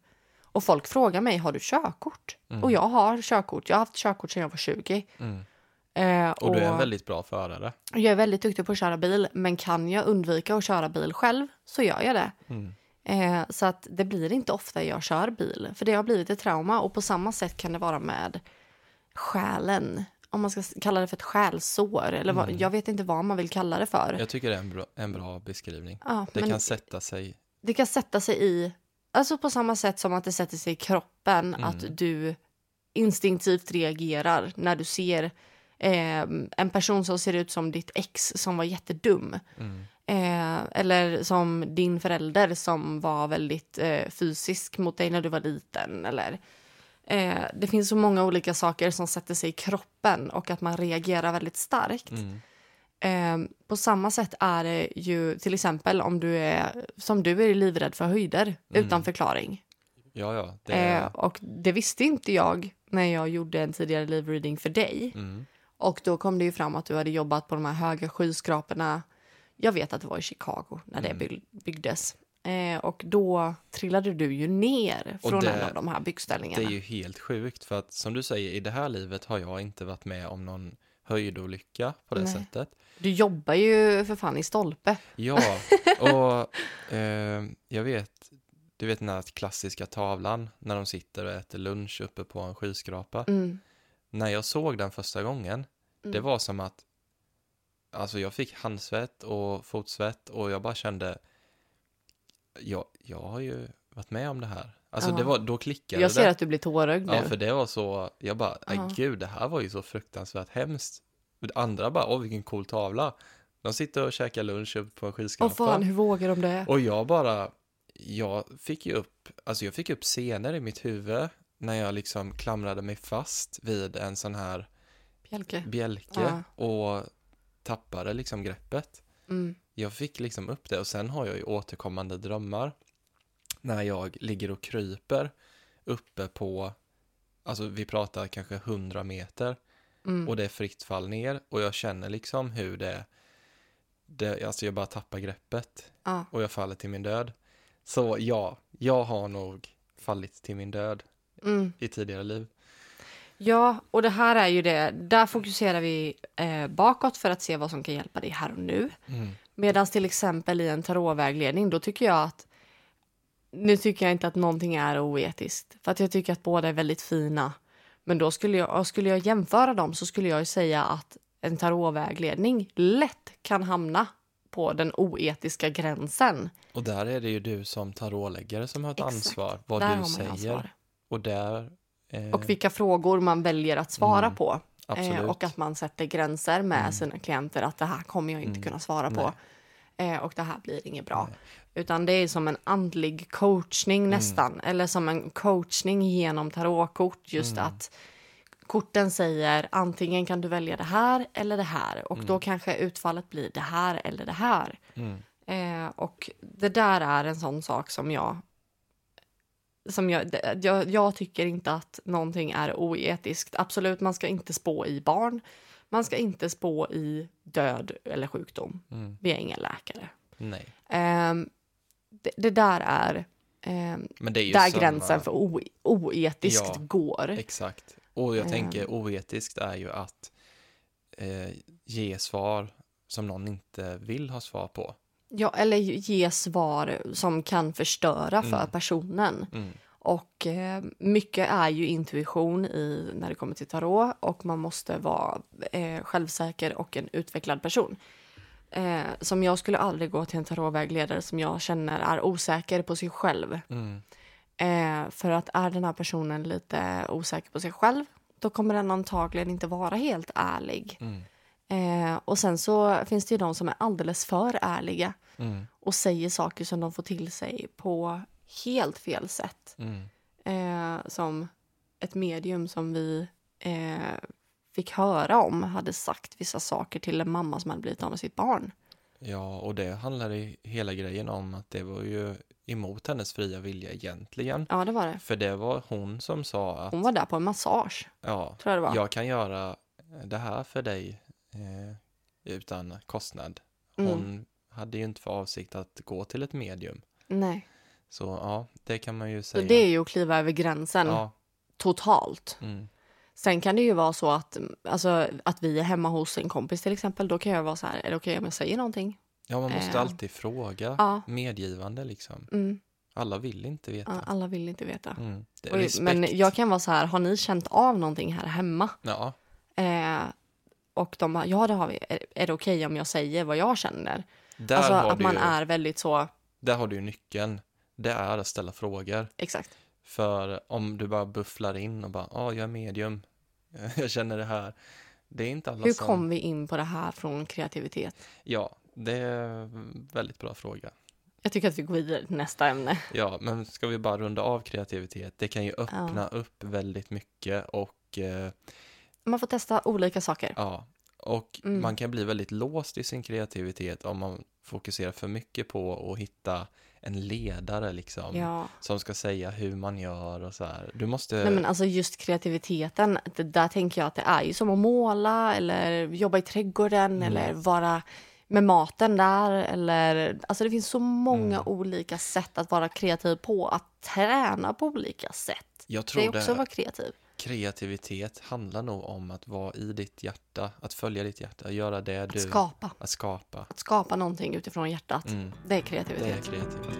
Och folk frågar mig, har du körkort? Mm. Och jag har körkort. Jag har haft körkort sedan jag var 20. Mm. Eh, Och du är en väldigt bra förare. Jag är väldigt duktig på att köra bil, men kan jag undvika att köra bil själv så gör jag det. Mm. Eh, så att det blir inte ofta jag kör bil, för det har blivit ett trauma. Och på samma sätt kan det vara med själen. Om man ska kalla det för ett själsår, eller vad, Mm. jag vet inte vad man vill kalla det för. Jag tycker det är en bra, en bra beskrivning. Ja, Det kan sätta sig. det kan sätta sig i, alltså på samma sätt som att det sätter sig i kroppen, Mm. att du instinktivt reagerar när du ser eh, en person som ser ut som ditt ex som var jättedum. Mm. Eh, eller som din förälder som var väldigt eh, fysisk mot dig när du var liten. Eller, eh, det finns så många olika saker som sätter sig i kroppen och att man reagerar väldigt starkt. Mm. Eh, på samma sätt är det ju till exempel om du är som du är livrädd för höjder Mm. utan förklaring. Ja, ja. Det Eh, och det visste inte jag när jag gjorde en tidigare livreading för dig. mm. Och då kom det ju fram att du hade jobbat på de här höga skyskraporna. Jag vet att det var i Chicago när det Mm. byg- byggdes. Eh, och då trillade du ju ner från det- en av de här Det byggställningarna. är ju helt sjukt för att som du säger i det här livet har jag inte varit med om någon höjdolycka på det Nej. sättet. Du jobbar ju för fan i stolpe. Ja, och eh, jag vet, du vet den här klassiska tavlan när de sitter och äter lunch uppe på en skyskrapa. Mm. När jag såg den första gången, det Mm. var som att alltså jag fick handsvett och fotsvett och jag bara kände jag, jag har ju varit med om det här. Alltså Ja. det var, då klickade Jag ser det. att du blir tårögd nu. Ja, för det var så, jag bara, gud, det här var ju så fruktansvärt hemskt. Andra bara, åh vilken cool tavla. De sitter och käkar lunch uppe på en Åh skyskrapa. fan, hur vågar de det? Och jag bara, jag fick ju upp, alltså jag fick upp scener i mitt huvud när jag liksom klamrade mig fast vid en sån här Bjälke. bjälke och tappade liksom greppet. Mm. Jag fick liksom upp det och sen har jag ju återkommande drömmar när jag ligger och kryper uppe på, alltså vi pratar kanske 100 meter Mm. och det är fritt fall ner och jag känner liksom hur det, det alltså jag bara tappar greppet Ja. och jag faller till min död. Så ja, jag har nog fallit till min död Mm. i tidigare liv. Ja, och det här är ju det. Där fokuserar vi eh, bakåt för att se vad som kan hjälpa dig här och nu. Mm. Medan till exempel i en tarotvägledning, då tycker jag att nu tycker jag inte att någonting är oetiskt. För att jag tycker att båda är väldigt fina. Men då skulle jag, skulle jag jämföra dem så skulle jag ju säga att en tarotvägledning lätt kan hamna på den oetiska gränsen. Och där är det ju du som tarotläggare som har ett Exakt. ansvar, vad Där du har man säger. ansvar. Och där... Eh, Och vilka frågor man väljer att svara Mm, på. Eh, och att man sätter gränser med Mm. sina klienter att det här kommer jag inte Mm. kunna svara på. Eh, och det här blir inget bra. Nej. Utan det är som en andlig coachning Mm. nästan. Eller som en coachning genom tarotkort. Just Mm. att korten säger antingen kan du välja det här eller det här och då kanske utfallet blir det här eller det här. Mm. Eh, och det där är en sån sak som jag som jag, jag, jag tycker inte att någonting är oetiskt. Absolut, man ska inte spå i barn. Man ska inte spå i död eller sjukdom. Mm. Vi är inga läkare. Nej. Ehm, det, det där är det är där samma- gränsen för o, oetiskt Ja, går. Exakt. Och jag Ehm. tänker oetiskt är ju att eh, ge svar som någon inte vill ha svar på. Ja, eller ge svar som kan förstöra för Mm. personen. Mm. Och eh, mycket är ju intuition i, när det kommer till tarot och man måste vara eh, självsäker och en utvecklad person. Eh, som jag skulle aldrig gå till en tarotvägledare som jag känner är osäker på sig själv. Mm. Eh, för att är den här personen lite osäker på sig själv då kommer den antagligen inte vara helt ärlig. Mm. Eh, och sen så finns det ju de som är alldeles för ärliga Mm. och säger saker som de får till sig på helt fel sätt. Mm. Eh, som ett medium som vi eh, fick höra om hade sagt vissa saker till en mamma som hade blivit av med sitt barn. Ja, och det handlar i hela grejen om att det var ju emot hennes fria vilja egentligen. Ja, det var det. För det var hon som sa att Hon var där på en massage, ja, tror jag det var. jag kan göra det här för dig eh, utan kostnad. Mm. Hon hade ju inte för avsikt att gå till ett medium. Nej. Så ja, det kan man ju Så säga. det är ju att kliva över gränsen Ja, totalt. mm, Sen kan det ju vara så att, alltså, att vi är hemma hos en kompis till exempel. Då kan jag vara så här, är det okej om jag säger någonting? ja, man måste Eh, alltid fråga. Ja. Medgivande liksom. Mm. Alla vill inte Ja, veta. alla vill inte veta. Mm. Och, men jag kan vara så här, har ni känt av någonting här hemma? Ja, Eh, och de bara, ja det har vi. Är, är det okej om jag säger vad jag känner? där, alltså har att du man ju, är väldigt så, där har du ju nyckeln. Det är att ställa frågor. exakt. För om du bara bufflar in och bara, ja, jag är medium, jag känner det här. Det är inte alla Hur som... kom vi in på det här från kreativitet? Ja, det är en väldigt bra fråga. Jag tycker att vi går vidare till nästa ämne. Ja, men ska vi bara runda av kreativitet? Det kan ju öppna upp väldigt mycket och eh, Man får testa olika saker. ja, och Mm. man kan bli väldigt låst i sin kreativitet om man fokuserar för mycket på att hitta en ledare liksom Ja. som ska säga hur man gör och så här. Du måste, Nej, men alltså just kreativiteten, det där tänker jag att det är ju som att måla eller jobba i trädgården Mm. eller vara med maten där eller alltså det finns så många Mm. olika sätt att vara kreativ på, att träna på olika sätt. jag Det är också att vara kreativ. Kreativitet handlar nog om att vara i ditt hjärta, att följa ditt hjärta, göra det Att du, skapa. att skapa. Att skapa någonting utifrån hjärtat. Mm, Det är det är kreativitet. kreativitet.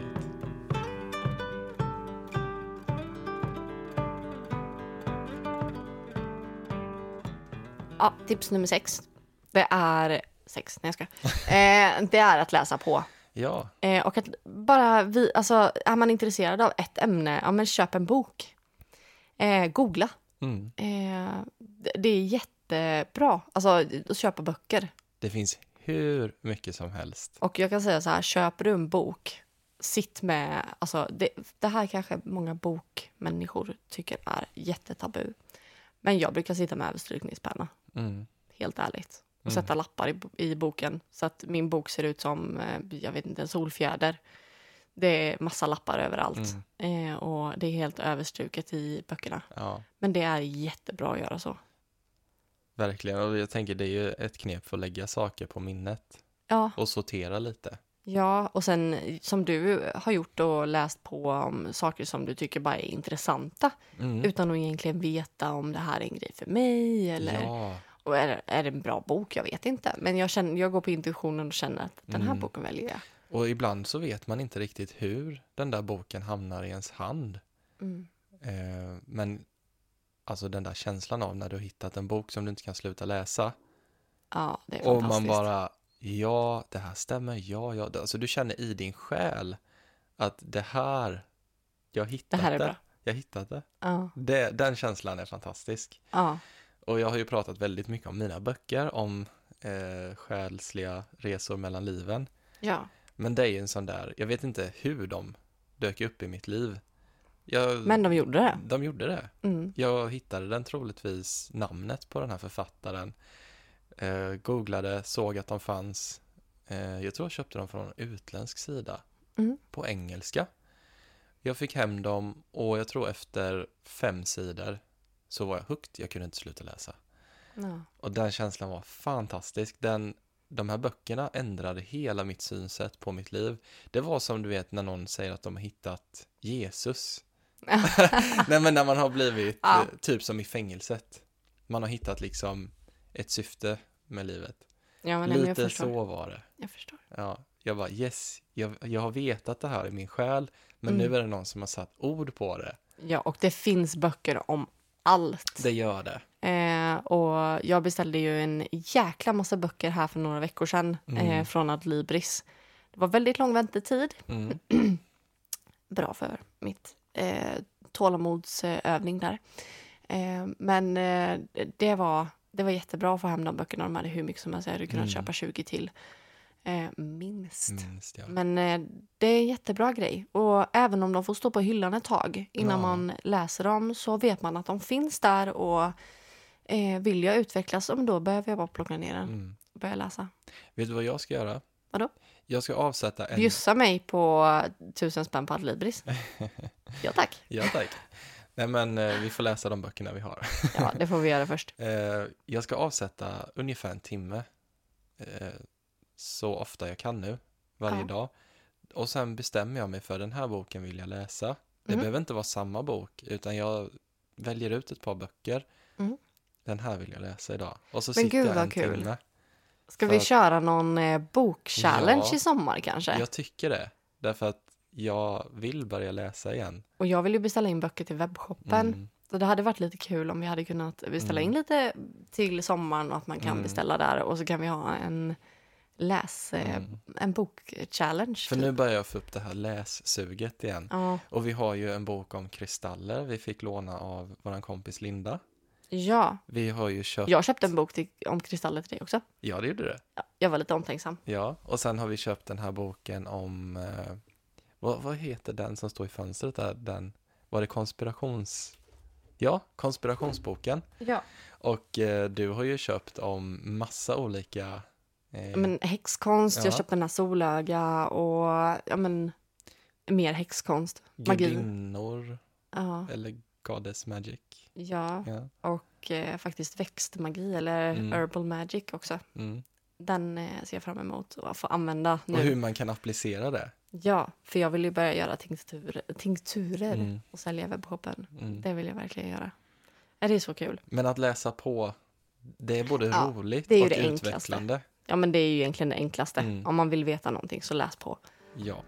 Ja, tips nummer sex. Det är sex, nej jag ska. Eh, det är att läsa på. Ja, Eh, och att bara vi, alltså är man intresserad av ett ämne, ja men köp en bok. Eh, googla. Mm. Eh, det, är jättebra, alltså att köpa böcker. det finns hur mycket som helst. Och jag kan säga så här, köper du en bok, sitt med, alltså det, det här kanske många bokmänniskor tycker är jättetabu. Men jag brukar sitta med överstrykningspenna, Mm. helt ärligt. Och Mm. sätta lappar i, i boken så att min bok ser ut som, eh, jag vet inte, en solfjäder. Det är massa lappar överallt Mm. eh, och det är helt överstruket i böckerna. Ja, Men det är jättebra att göra så. verkligen. Och jag tänker det är ju ett knep för att lägga saker på minnet Ja, och sortera lite. ja, och sen som du har gjort och läst på om saker som du tycker bara är intressanta Mm. utan att egentligen veta om det här är en grej för mig eller Ja, och är, är det en bra bok? Jag vet inte. Men jag, känner, jag går på intuitionen och känner att den här Mm. boken väljer jag. Och ibland så vet man inte riktigt hur den där boken hamnar i ens hand. Mm. Eh, men alltså den där känslan av när du har hittat en bok som du inte kan sluta läsa Ja, det är och fantastiskt. man bara, ja, det här stämmer, ja, ja. Alltså du känner i din själ att det här, jag hittat Det här är det. bra. Jag hittat det. Ja, det. Den känslan är fantastisk. ja, Och jag har ju pratat väldigt mycket om mina böcker, om eh, själsliga resor mellan liven. ja. Men det är ju en sån där, jag vet inte hur de dök upp i mitt liv. Jag, Men de gjorde det. de gjorde det. Mm. Jag hittade den troligtvis namnet på den här författaren. Eh, googlade, såg att de fanns. Eh, jag tror jag köpte dem från en utländsk sida. Mm. På engelska. Jag fick hem dem och jag tror efter fem sidor så var jag hooked. Jag kunde inte sluta läsa. Ja. Och den känslan var fantastisk. Den, de här böckerna ändrade hela mitt synsätt på mitt liv. Det var som du vet när någon säger att de har hittat Jesus. Nej men när man har blivit, Ja. eh, typ som i fängelset. Man har hittat liksom ett syfte med livet. Ja, nej, Lite så var det. Jag förstår. Ja, jag bara yes, jag, jag har vetat det här i min själ, men Mm. nu är det någon som har satt ord på det. Ja, och det finns böcker om allt. Det gör det. Eh, och jag beställde ju en jäkla massa böcker här för några veckor sedan Mm. eh, från Adlibris. Det var väldigt lång väntetid. Mm. Bra för mitt eh, tålamodsövning där. Eh, men eh, det, var, det var jättebra att få hem de böckerna. De hade hur mycket som helst. Jag hade kunnat Mm. köpa 20 till. Eh, minst. Minst ja. Men eh, det är en jättebra grej. Och även om de får stå på hyllan ett tag innan Ja. man läser dem så vet man att de finns där och eh, vill jag utvecklas, då behöver jag bara plocka ner den Mm. och börja läsa. Vet du vad jag ska göra? Vadå? Jag ska avsätta en... Bjussa mig på tusen spänn på Adlibris. ja tack. Ja tack. Nej men eh, vi får läsa de böckerna vi har. Ja, det får vi göra först. Eh, jag ska avsätta ungefär en timme eh, så ofta jag kan nu, varje Ja. dag. Och sen bestämmer jag mig för den här boken vill jag läsa. Det Mhm. behöver inte vara samma bok, utan jag väljer ut ett par böcker. Mhm. Den här vill jag läsa idag. Och så Men sitter gud, jag vad en kul. timme. Ska vi att- köra någon eh, bokchallenge Ja. i sommar kanske? Jag tycker det, därför att jag vill börja läsa igen. Och jag vill ju beställa in böcker till webbshoppen. Mm. Så det hade varit lite kul om vi hade kunnat beställa Mm. in lite till sommaren och att man kan Mm. beställa där och så kan vi ha en läs, eh, Mm. en bokchallenge. För typ. nu börjar jag få upp det här lässuget igen. Ja. Och vi har ju en bok om kristaller vi fick låna av vår kompis Linda. Ja, Vi har ju köpt... jag köpte en bok till, om kristaller till dig också. Ja, det gjorde det. Ja, jag var lite omtänksam. Ja, och sen har vi köpt den här boken om... Eh, vad, vad heter den som står i fönstret där? Den, var det konspirations... Ja, konspirationsboken. Ja. Och eh, du har ju köpt om massa olika... Eh, Men häxkonst, jag Ja. köpte den här solöga och ja men mer häxkonst. Magi. gudinnor, Ja, eller Goddess Magic. Ja. Ja. och eh, faktiskt växtmagi eller Mm. herbal magic också. Mm. Den eh, ser jag fram emot att få använda nu. Och hur man kan applicera det. Ja, för jag vill ju börja göra tinkturer, tinkturer Mm. och sälja webbshoppen. Mm. Det vill jag verkligen göra. Det är så kul? Men att läsa på, det är både Ja, roligt är och det enklaste. utvecklande. Ja, men det är ju egentligen det enklaste. Mm. Om man vill veta någonting så läs på. Ja.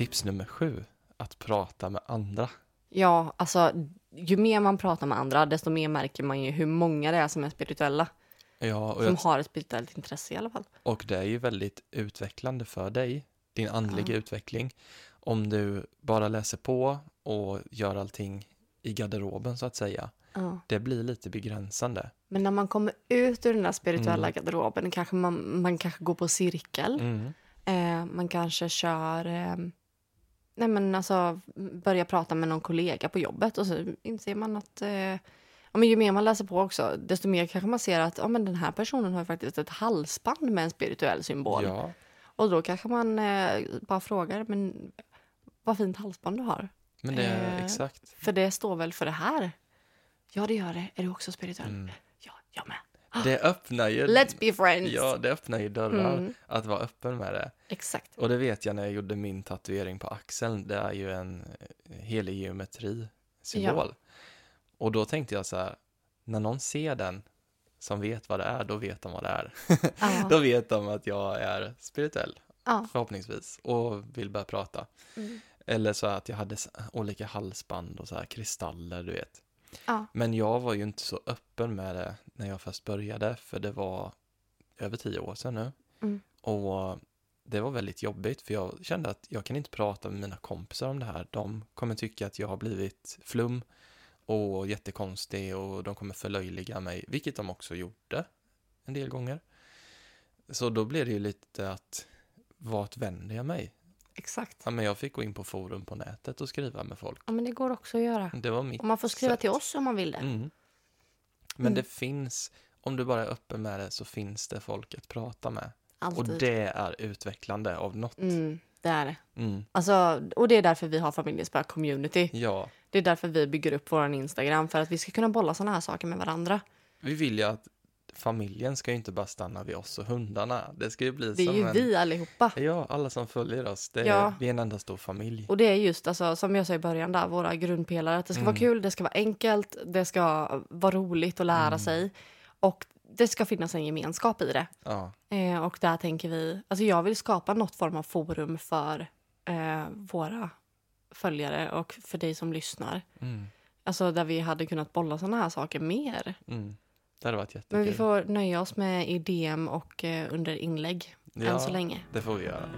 Tips nummer sju, att prata med andra. Ja, alltså ju mer man pratar med andra, desto mer märker man ju hur många det är som är spirituella. Ja, Som jag, har ett spirituellt intresse i alla fall. och det är ju väldigt utvecklande för dig, din andliga Ja. utveckling. Om du bara läser på och gör allting i garderoben så att säga. Ja. Det blir lite begränsande. Men när man kommer ut ur den där spirituella Mm. garderoben kanske man, man kanske går på cirkel. Mm. Eh, man kanske kör... Eh, nej men alltså, börjar prata med någon kollega på jobbet och så inser man att... Eh, ja, men ju mer man läser på också, desto mer kanske man ser att ja, men den här personen har faktiskt ett halsband med en spirituell symbol. Ja, Och då kanske man eh, bara frågar, men vad fint halsband du har. men det Eh, exakt. För det står väl för det här? Ja, det gör det. Är du också spirituell? Mm. Ja, jag med. Det öppnar ju... Let's be friends! Ja, det öppnar ju dörrar Mm. att vara öppen med det. Exakt. Och det vet jag när jag gjorde min tatuering på axeln. Det är ju en eh, helig geometri-symbol. Och då tänkte jag så här, när någon ser den som vet vad det är, då vet de vad det är. Ja. Då vet de att jag är spirituell, ja. förhoppningsvis, och vill börja prata. Mm. Eller så att jag hade olika halsband och så här kristaller, du vet. Ja. Men jag var ju inte så öppen med det när jag först började, för det var över tio år sedan nu. Mm. Och det var väldigt jobbigt, för jag kände att jag kan inte prata med mina kompisar om det här. De kommer tycka att jag har blivit flum och jättekonstig och de kommer förlöjliga mig, vilket de också gjorde. en del gånger. Så då blir det ju lite att vart vänder jag mig? Exakt. Ja, men jag fick gå in på forum på nätet och skriva med folk. Ja, men det går också att göra. Det var mitt Och man får skriva sätt. till oss om man vill det. Mm. Men Mm. det finns, om du bara är öppen med det så finns det folk att prata med. Alltid. Och det är utvecklande av något. Mm, det är det. Mm. Alltså, och det är därför vi har Familjespö community. Ja, Det är därför vi bygger upp vår Instagram. För att vi ska kunna bolla såna här saker med varandra. vi vill ju att familjen ska ju inte bara stanna vid oss och hundarna. Det ska ju bli Det är som ju en... vi allihopa. Ja, alla som följer oss. Det är, Ja. Vi är en enda stor familj. Och det är just alltså, som jag sa i början där, våra grundpelare. Att det ska Mm. vara kul, det ska vara enkelt, det ska vara roligt att lära Mm. sig. Och det ska finnas en gemenskap i det. Ja, Eh, och där tänker vi, alltså jag vill skapa något form av forum för eh, våra följare och för dig som lyssnar. mm, Alltså där vi hade kunnat bolla såna här saker mer. mm. Det hade varit jättekul. Men vi får nöja oss med i DM och eh, under inlägg ja, än så länge. det får vi göra.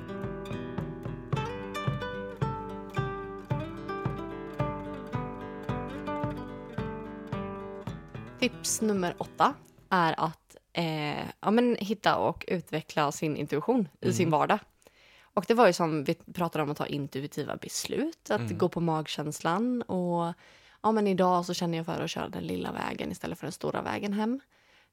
Tips nummer åtta är att eh, ja, men hitta och utveckla sin intuition i Mm. sin vardag. Och det var ju som vi pratade om att ta intuitiva beslut, att Mm. gå på magkänslan och ja men idag så känner jag för att köra den lilla vägen istället för den stora vägen hem.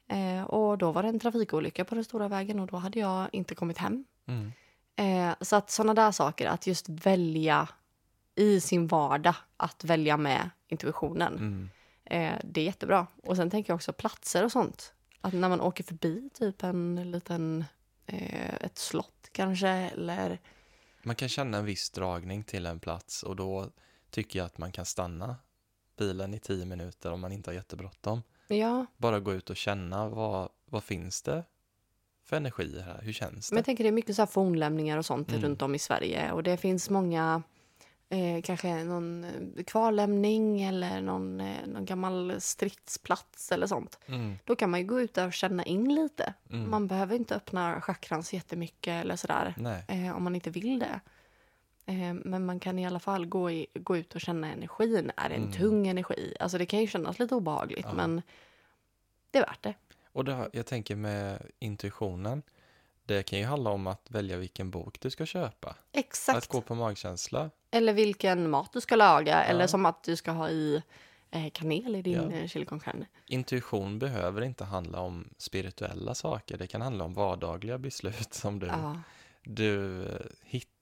Eh, och då var det en trafikolycka på den stora vägen och då hade jag inte kommit hem. Mm. Eh, så att sådana där saker, att just välja i sin vardag, att välja med intuitionen. Mm. Eh, det är jättebra. Och sen tänker jag också platser och sånt. Att när man åker förbi typ en liten, eh, ett slott kanske eller Man kan känna en viss dragning till en plats och då tycker jag att man kan stanna bilen i tio minuter om man inte har jättebråttom. ja, Bara gå ut och känna vad, vad finns det för energi här? Hur känns men det? jag tänker det är mycket så här fornlämningar och sånt Mm. runt om i Sverige och det finns många Eh, kanske någon eh, kvarlämning eller någon, eh, någon gammal stridsplats eller sånt. Mm, Då kan man ju gå ut där och känna in lite. mm. Man behöver inte öppna chakran så jättemycket eller sådär. Eh, om man inte vill det. Eh, men man kan i alla fall gå, i, gå ut och känna energin. Är det en Mm. tung energi? Alltså det kan ju kännas lite obehagligt Ja. men det är värt det. och det, jag tänker med intuitionen, det kan ju handla om att välja vilken bok du ska köpa. Att Exakt. gå på magkänsla. Eller vilken mat du ska laga. Eller Ja. som att du ska ha i eh, kanel i din Ja. chili con carne. Intuition behöver inte handla om spirituella saker, det kan handla om vardagliga beslut som du, Ja. du eh,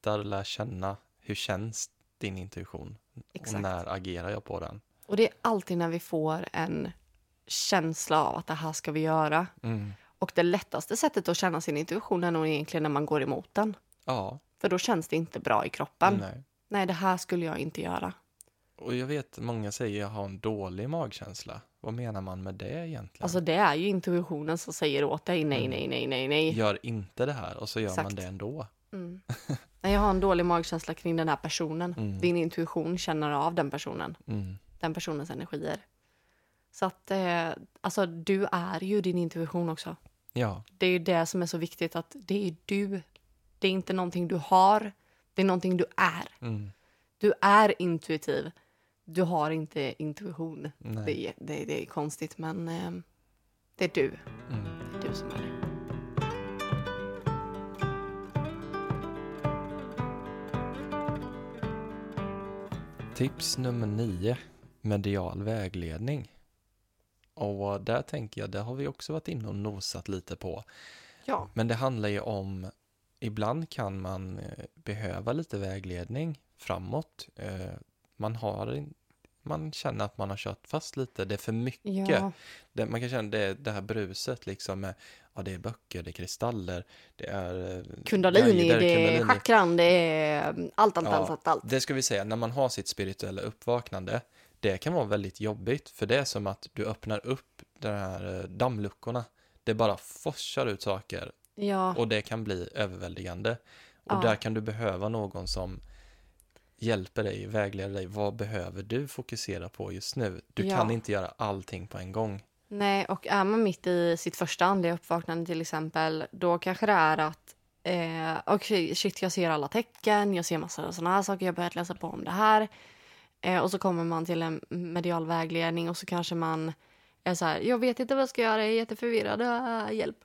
hittar, lär känna. Hur känns din intuition? Och Exakt. när agerar jag på den? Och det är alltid när vi får en känsla av att det här ska vi göra. Mm. Och det lättaste sättet att känna sin intuition är nog egentligen när man går emot den. Ja, För då känns det inte bra i kroppen. nej. Nej, det här skulle jag inte göra. Och jag vet, många säger jag har en dålig magkänsla. Vad menar man med det egentligen? Alltså det är ju intuitionen som säger åt dig nej, Mm. nej, nej, nej, nej. Gör inte det här och så gör man Exakt. det ändå. Mm. Nej, jag har en dålig magkänsla kring den här personen. Mm. Din intuition känner av den personen, Mm. den personens energier. Så att, eh, alltså du är ju din intuition också. Ja, Det är ju det som är så viktigt att det är du. Det är inte någonting du har, det är någonting du är. mm. Du är intuitiv. Du har inte intuition. Det är, det, det är konstigt, men eh, det är du. Mm. Det är du som är det. Tips nummer nio, medial vägledning. Och där tänker jag, det har vi också varit inne och nosat lite på. Ja. Men det handlar ju om, ibland kan man eh, behöva lite vägledning framåt. Eh, Man har, man känner att man har kört fast lite, det är för mycket. Ja, man kan känna det, det här bruset liksom med, ja det är böcker, det är kristaller, det är... eh, kundalini, guider, det är kundalini. chakran, det är mm, allt, allt, Ja. allt, allt, allt. Det ska vi säga, när man har sitt spirituella uppvaknande, det kan vara väldigt jobbigt, för det är som att du öppnar upp de här eh, dammluckorna. Det bara forsar ut saker Ja, och det kan bli överväldigande. Och Ja. där kan du behöva någon som hjälper dig, vägleder dig. Vad behöver du fokusera på just nu? Du Ja. kan inte göra allting på en gång. Nej, och är man mitt i sitt första andliga uppvaknande till exempel, då kanske det är att eh, okej, shit, jag ser alla tecken, jag ser massa sådana här saker, jag har börjat läsa på om det här. Eh, och så kommer man till en medial vägledning och så kanske man är så här, jag vet inte vad jag ska göra, jag är jätteförvirrad, ah, hjälp.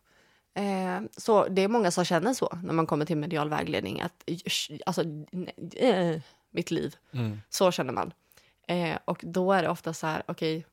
Eh, så det är många som känner så när man kommer till medial vägledning. Att, alltså, nej, eh, mitt liv. Mm. Så känner man. Eh, och då är det ofta så här, okej,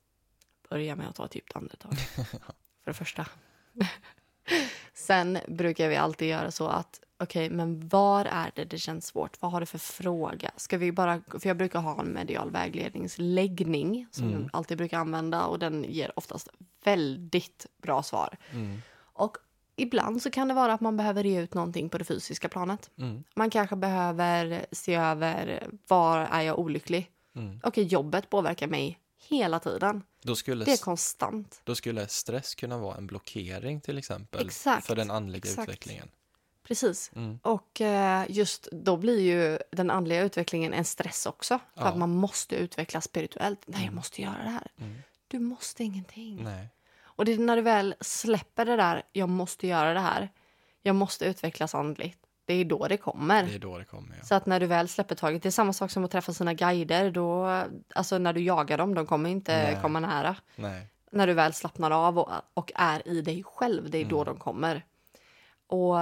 börja med att ta ett djupt andetag. För det första. Sen brukar vi alltid göra så att, okej, men var är det det känns svårt? Vad har du för fråga? Ska vi bara, för jag brukar ha en medial vägledningsläggning som Mm. jag alltid brukar använda och den ger oftast väldigt bra svar. Mm. Och ibland så kan det vara att man behöver ge ut någonting på det fysiska planet. Mm. Man kanske behöver se över var är jag olycklig? Mm. Okej, jobbet påverkar mig hela tiden. Då, skulle, Det är konstant. då skulle stress kunna vara en blockering till exempel Exakt, för den andliga exakt. utvecklingen. Precis. Mm. Och eh, just då blir ju den andliga utvecklingen en stress också. För Ja. att man måste utvecklas spirituellt. Nej, jag Mm. måste göra det här. Mm. Du måste ingenting. Nej. Och det är när du väl släpper det där, jag måste göra det här. Jag måste utvecklas andligt. Det är då det kommer. Det är då det kommer. Ja. Så att när du väl släpper taget, det är samma sak som att träffa sina guider. Då, alltså när du jagar dem, de kommer inte Nej. komma nära. Nej. När du väl slappnar av och, och är i dig själv, det är då Mm. de kommer. Och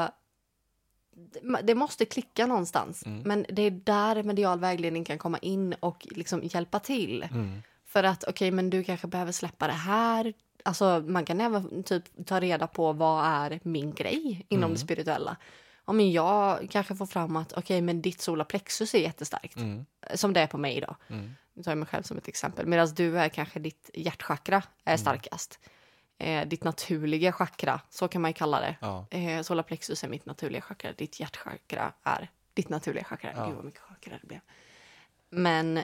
det- måste klicka någonstans. Mm. Men det är där medial vägledning kan komma in och liksom hjälpa till. Mm. För att okej, men du kanske behöver släppa det här. Alltså man kan även typ ta reda på vad är min grej inom Mm. det spirituella. Ja, men jag kanske får fram att okej, men ditt solarplexus är jättestarkt. Mm. Som det är på mig då. Mm. Nu tar jag mig själv som ett exempel. Medan du är kanske ditt hjärtchakra är Mm. starkast. Eh, ditt naturliga chakra, så kan man ju kalla det. Ja. Eh, solarplexus är mitt naturliga chakra. Ditt hjärtchakra är ditt naturliga chakra. Ja. Gud vad mycket chakra det blev. Men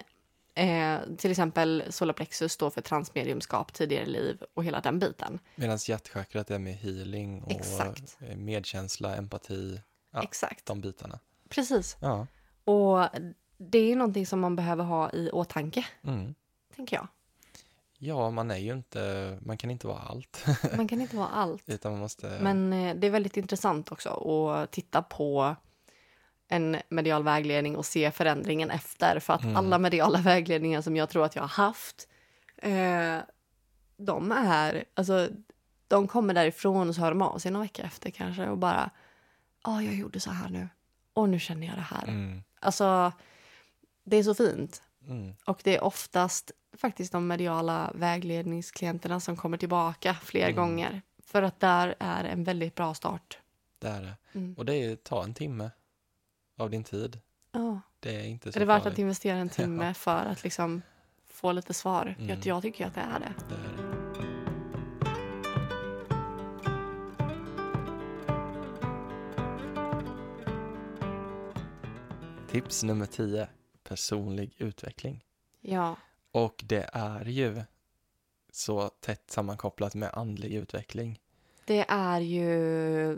eh, till exempel solarplexus står för transmediumskap, tidigare liv och hela den biten. Medan hjärtchakrat är med healing och Exakt. eh, medkänsla, empati, Ja. Exakt, de bitarna. precis. Ja. Och det är ju någonting som man behöver ha i åtanke, Mm. tänker jag. Ja, man är ju inte, man kan inte vara allt. Man kan inte vara allt. Utan man måste... Men eh, det är väldigt intressant också att titta på en medial vägledning och se förändringen efter. För att Mm. alla mediala vägledningar som jag tror att jag har haft, eh, de är, alltså, de kommer därifrån och så hör de av sig någon vecka efter kanske och bara, ja, jag gjorde så här nu och nu känner jag det här. Mm. Alltså, det är så fint. Mm. Och det är oftast faktiskt de mediala vägledningsklienterna som kommer tillbaka fler Mm. gånger. För att där är en väldigt bra start. Det är det. Mm. Och det är, ta en timme av din tid. Ja. Det är inte så Är det värt farligt. att investera en timme för att liksom få lite svar? Mm. Jag, jag tycker att det är det. Det är det. Tips nummer 10. Personlig utveckling. Ja, Och det är ju så tätt sammankopplat med andlig utveckling. det är ju...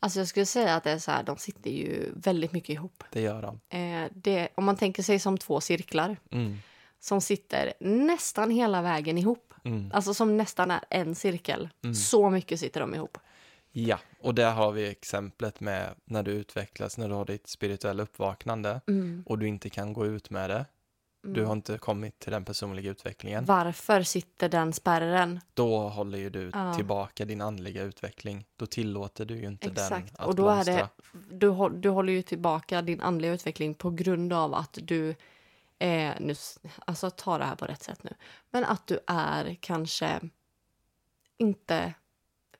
Alltså jag skulle säga att det är så här, de sitter ju väldigt mycket ihop. Det gör de. Eh, det, om man tänker sig som två cirklar Mm. som sitter nästan hela vägen ihop. Mm. Alltså som nästan är en cirkel. Mm. Så mycket sitter de ihop. Ja, och där har vi exemplet med när du utvecklas, när du har ditt spirituella uppvaknande Mm. och du inte kan gå ut med det. Du har inte kommit till den personliga utvecklingen. Varför sitter den spärren? Då håller ju du Ja. tillbaka din andliga utveckling. Då tillåter du ju inte den Exakt. att Och då är blomstra. det, du, du håller ju tillbaka din andliga utveckling på grund av att du... Eh, nu, alltså ta det här på rätt sätt nu. Men att du är kanske inte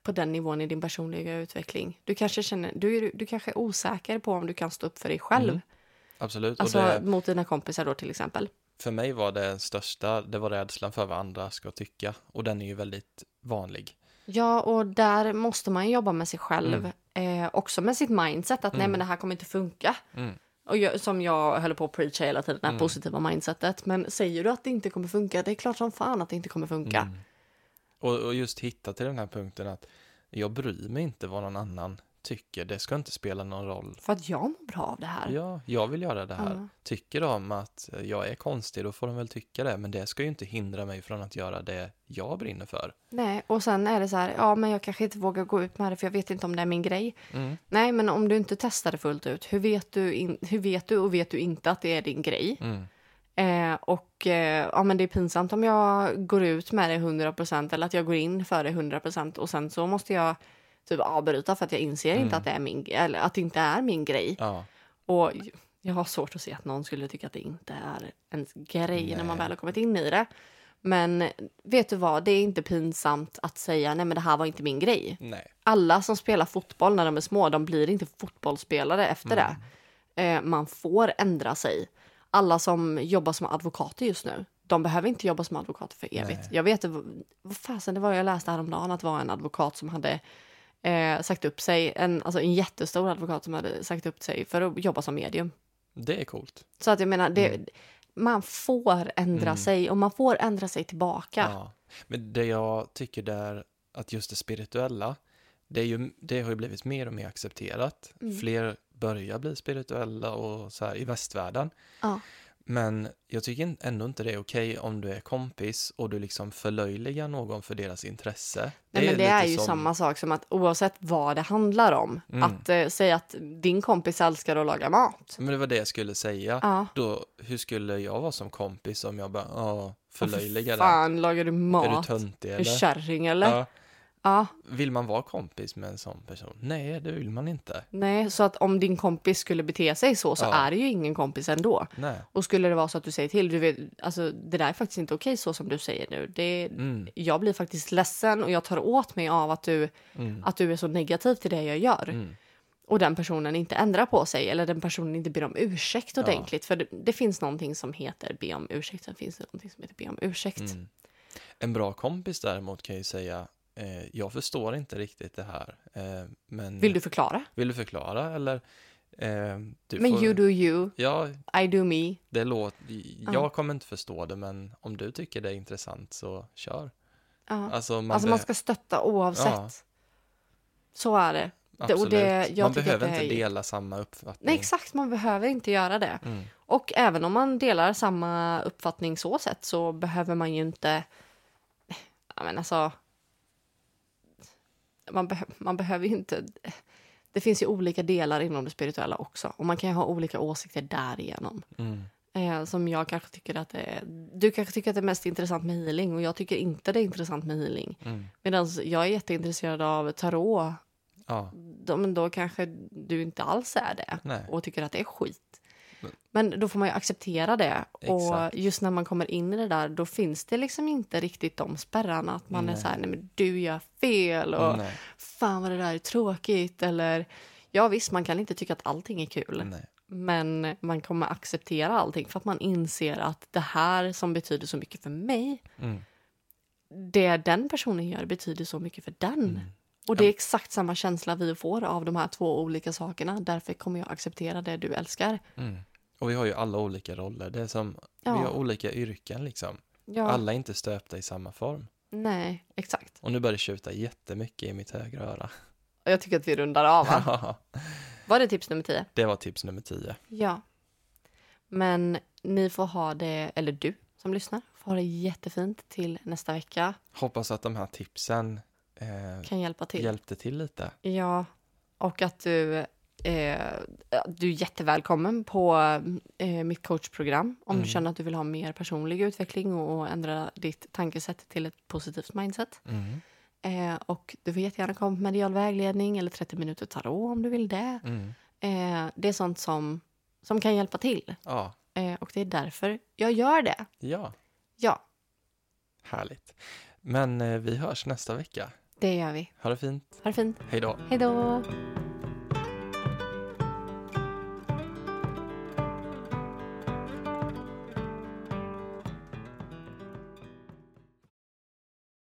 på den nivån i din personliga utveckling. Du kanske, känner, du, är- du kanske är osäker på om du kan stå upp för dig själv. Mm. Absolut. Alltså det, mot dina kompisar då till exempel. för mig var det största, det var rädslan för vad andra ska tycka. Och den är ju väldigt vanlig. Ja, och där måste man jobba med sig själv. Mm. Eh, också med sitt mindset att nej Mm. men det här kommer inte funka. Mm. Och jag, som jag höll på att preacha hela tiden, det här Mm. positiva mindsetet. Men säger du att det inte kommer funka, det är klart som fan att det inte kommer funka. Mm. Och, och just hitta till den här punkten att jag bryr mig inte vad någon annan tycker. Det ska inte spela någon roll. För att jag mår bra av det här. Ja, jag vill göra det här. Ja. Tycker de att jag är konstig, då får de väl tycka det. Men det ska ju inte hindra mig från att göra det jag brinner för. Nej, och sen är det så här, ja men jag kanske inte vågar gå ut med det för jag vet inte om det är min grej. Mm. Nej, men om du inte testar det fullt ut, hur vet du, in, hur vet du och vet du inte att det är din grej? Mm. Eh, och eh, ja, men det är pinsamt om jag går ut med det 100% eller att jag går in för det 100% och sen så måste jag typ avbryta för att jag inser Mm. inte att det, är min, eller att inte är min grej. Ja, Och jag har svårt att se att någon skulle tycka att det inte är ens grej när man Nej. väl har kommit in i det. Men vet du vad, det är inte pinsamt att säga nej men det här var inte min grej. nej. Alla som spelar fotboll när de är små, de blir inte fotbollsspelare efter det. Eh, man får ändra sig. Alla som jobbar som advokater just nu, de behöver inte jobba som advokater för evigt. Nej. Jag vet, vad fasen det var jag läste häromdagen att det var en advokat som hade eh, sagt upp sig, en, alltså en jättestor advokat som hade sagt upp sig för att jobba som medium. Det är coolt. Så att jag menar, det, Mm. man får ändra sig och man får ändra sig tillbaka. Ja. Men det jag tycker där, att just det spirituella, det, är ju, det har ju blivit mer och mer accepterat. Mm. Fler börjar bli spirituella och så här i västvärlden. Ja. Men jag tycker ändå inte det är okej om du är kompis och du liksom förlöjligar någon för deras intresse. Nej, men det är ju som- samma sak som att oavsett vad det handlar om, Mm. att eh, säga att din kompis älskar att laga mat. Men det var det jag skulle säga. Ja. Då, hur skulle jag vara som kompis om jag bara ja, förlöjligar det? Fan, lagar du Är du mat? töntig Är du eller? kärring eller? Ja. Ja, vill man vara kompis med en sån person? Nej, det vill man inte. Nej, så att om din kompis skulle bete sig så, så Ja. är det ju ingen kompis ändå. Nej. Och skulle det vara så att du säger till, du vet, alltså det där är faktiskt inte okej så som du säger nu. Det, Mm, jag blir faktiskt ledsen och jag tar åt mig av att du, mm, att du är så negativ till det jag gör. mm. och den personen inte ändrar på sig eller den personen inte ber om ursäkt Ja. ordentligt. För det, det finns någonting som heter be om ursäkt, sen finns det någonting som heter be om ursäkt. Mm. En bra kompis däremot kan ju säga eh, jag förstår inte riktigt det här. Eh, men Vill du förklara? vill du förklara eller? Eh, du Men får, you do you, Ja, I do me. det låter, Ja. jag kommer inte förstå det men om du tycker det är intressant så kör. Ja. Alltså man, alltså man ska stötta oavsett. Ja. Så är det. absolut. det- man behöver inte är- dela samma uppfattning. Nej, exakt, man behöver inte göra det. Mm. Och även om man delar samma uppfattning så sett så behöver man ju inte... Ja, men alltså... Man, behö, man behöver ju inte... Det finns ju olika delar inom det spirituella också och man kan ha olika åsikter därigenom. Mm. Eh, som jag kanske tycker att är... Du kanske tycker att det är mest intressant med healing och jag tycker inte det är intressant med healing. Mm. Medan jag är jätteintresserad av tarot. Ja, Då, men då kanske du inte alls är det nej. och tycker att det är skit. Men- då får man ju acceptera det. Och Exakt. just när man kommer in i det där, då finns det liksom inte riktigt de spärrarna. Att man är Nej. så här, nej men du gör fel och Nej. fan vad det där är tråkigt. Eller ja visst, man kan inte tycka att allting är kul. Nej. Men man kommer acceptera allting för att man inser att det här som betyder så mycket för mig, Mm. det den personen gör betyder så mycket för den. Mm. Och det är exakt samma känsla vi får av de här två olika sakerna. Därför kommer jag acceptera det du älskar. Mm. Och vi har ju alla olika roller. Det är som, Ja. vi har olika yrken liksom. Ja, Alla är inte stöpta i samma form. nej, exakt. Och nu börjar det tjuta jättemycket i mitt högra öra. Jag tycker att vi rundar av. Va? Var det tips nummer 10? det var tips nummer 10. Ja. Men ni får ha det, eller du som lyssnar, får ha det jättefint till nästa vecka. Hoppas att de här tipsen eh, Kan hjälpa till. hjälpte till lite. Ja, och att du, eh, du är jättevälkommen på eh, mitt coachprogram om Mm. du känner att du vill ha mer personlig utveckling och, och ändra ditt tankesätt till ett positivt mindset. Mm. Eh, och du får jättegärna komma på medial vägledning eller 30 minuter tarot om du vill det. Mm. Eh, det är sånt som, som kan hjälpa till Ja, eh, och det är därför jag gör det. ja, Ja, härligt. Men eh, vi hörs nästa vecka. det gör vi. Ha det fint. Ha det fint. Hej då. Hej då!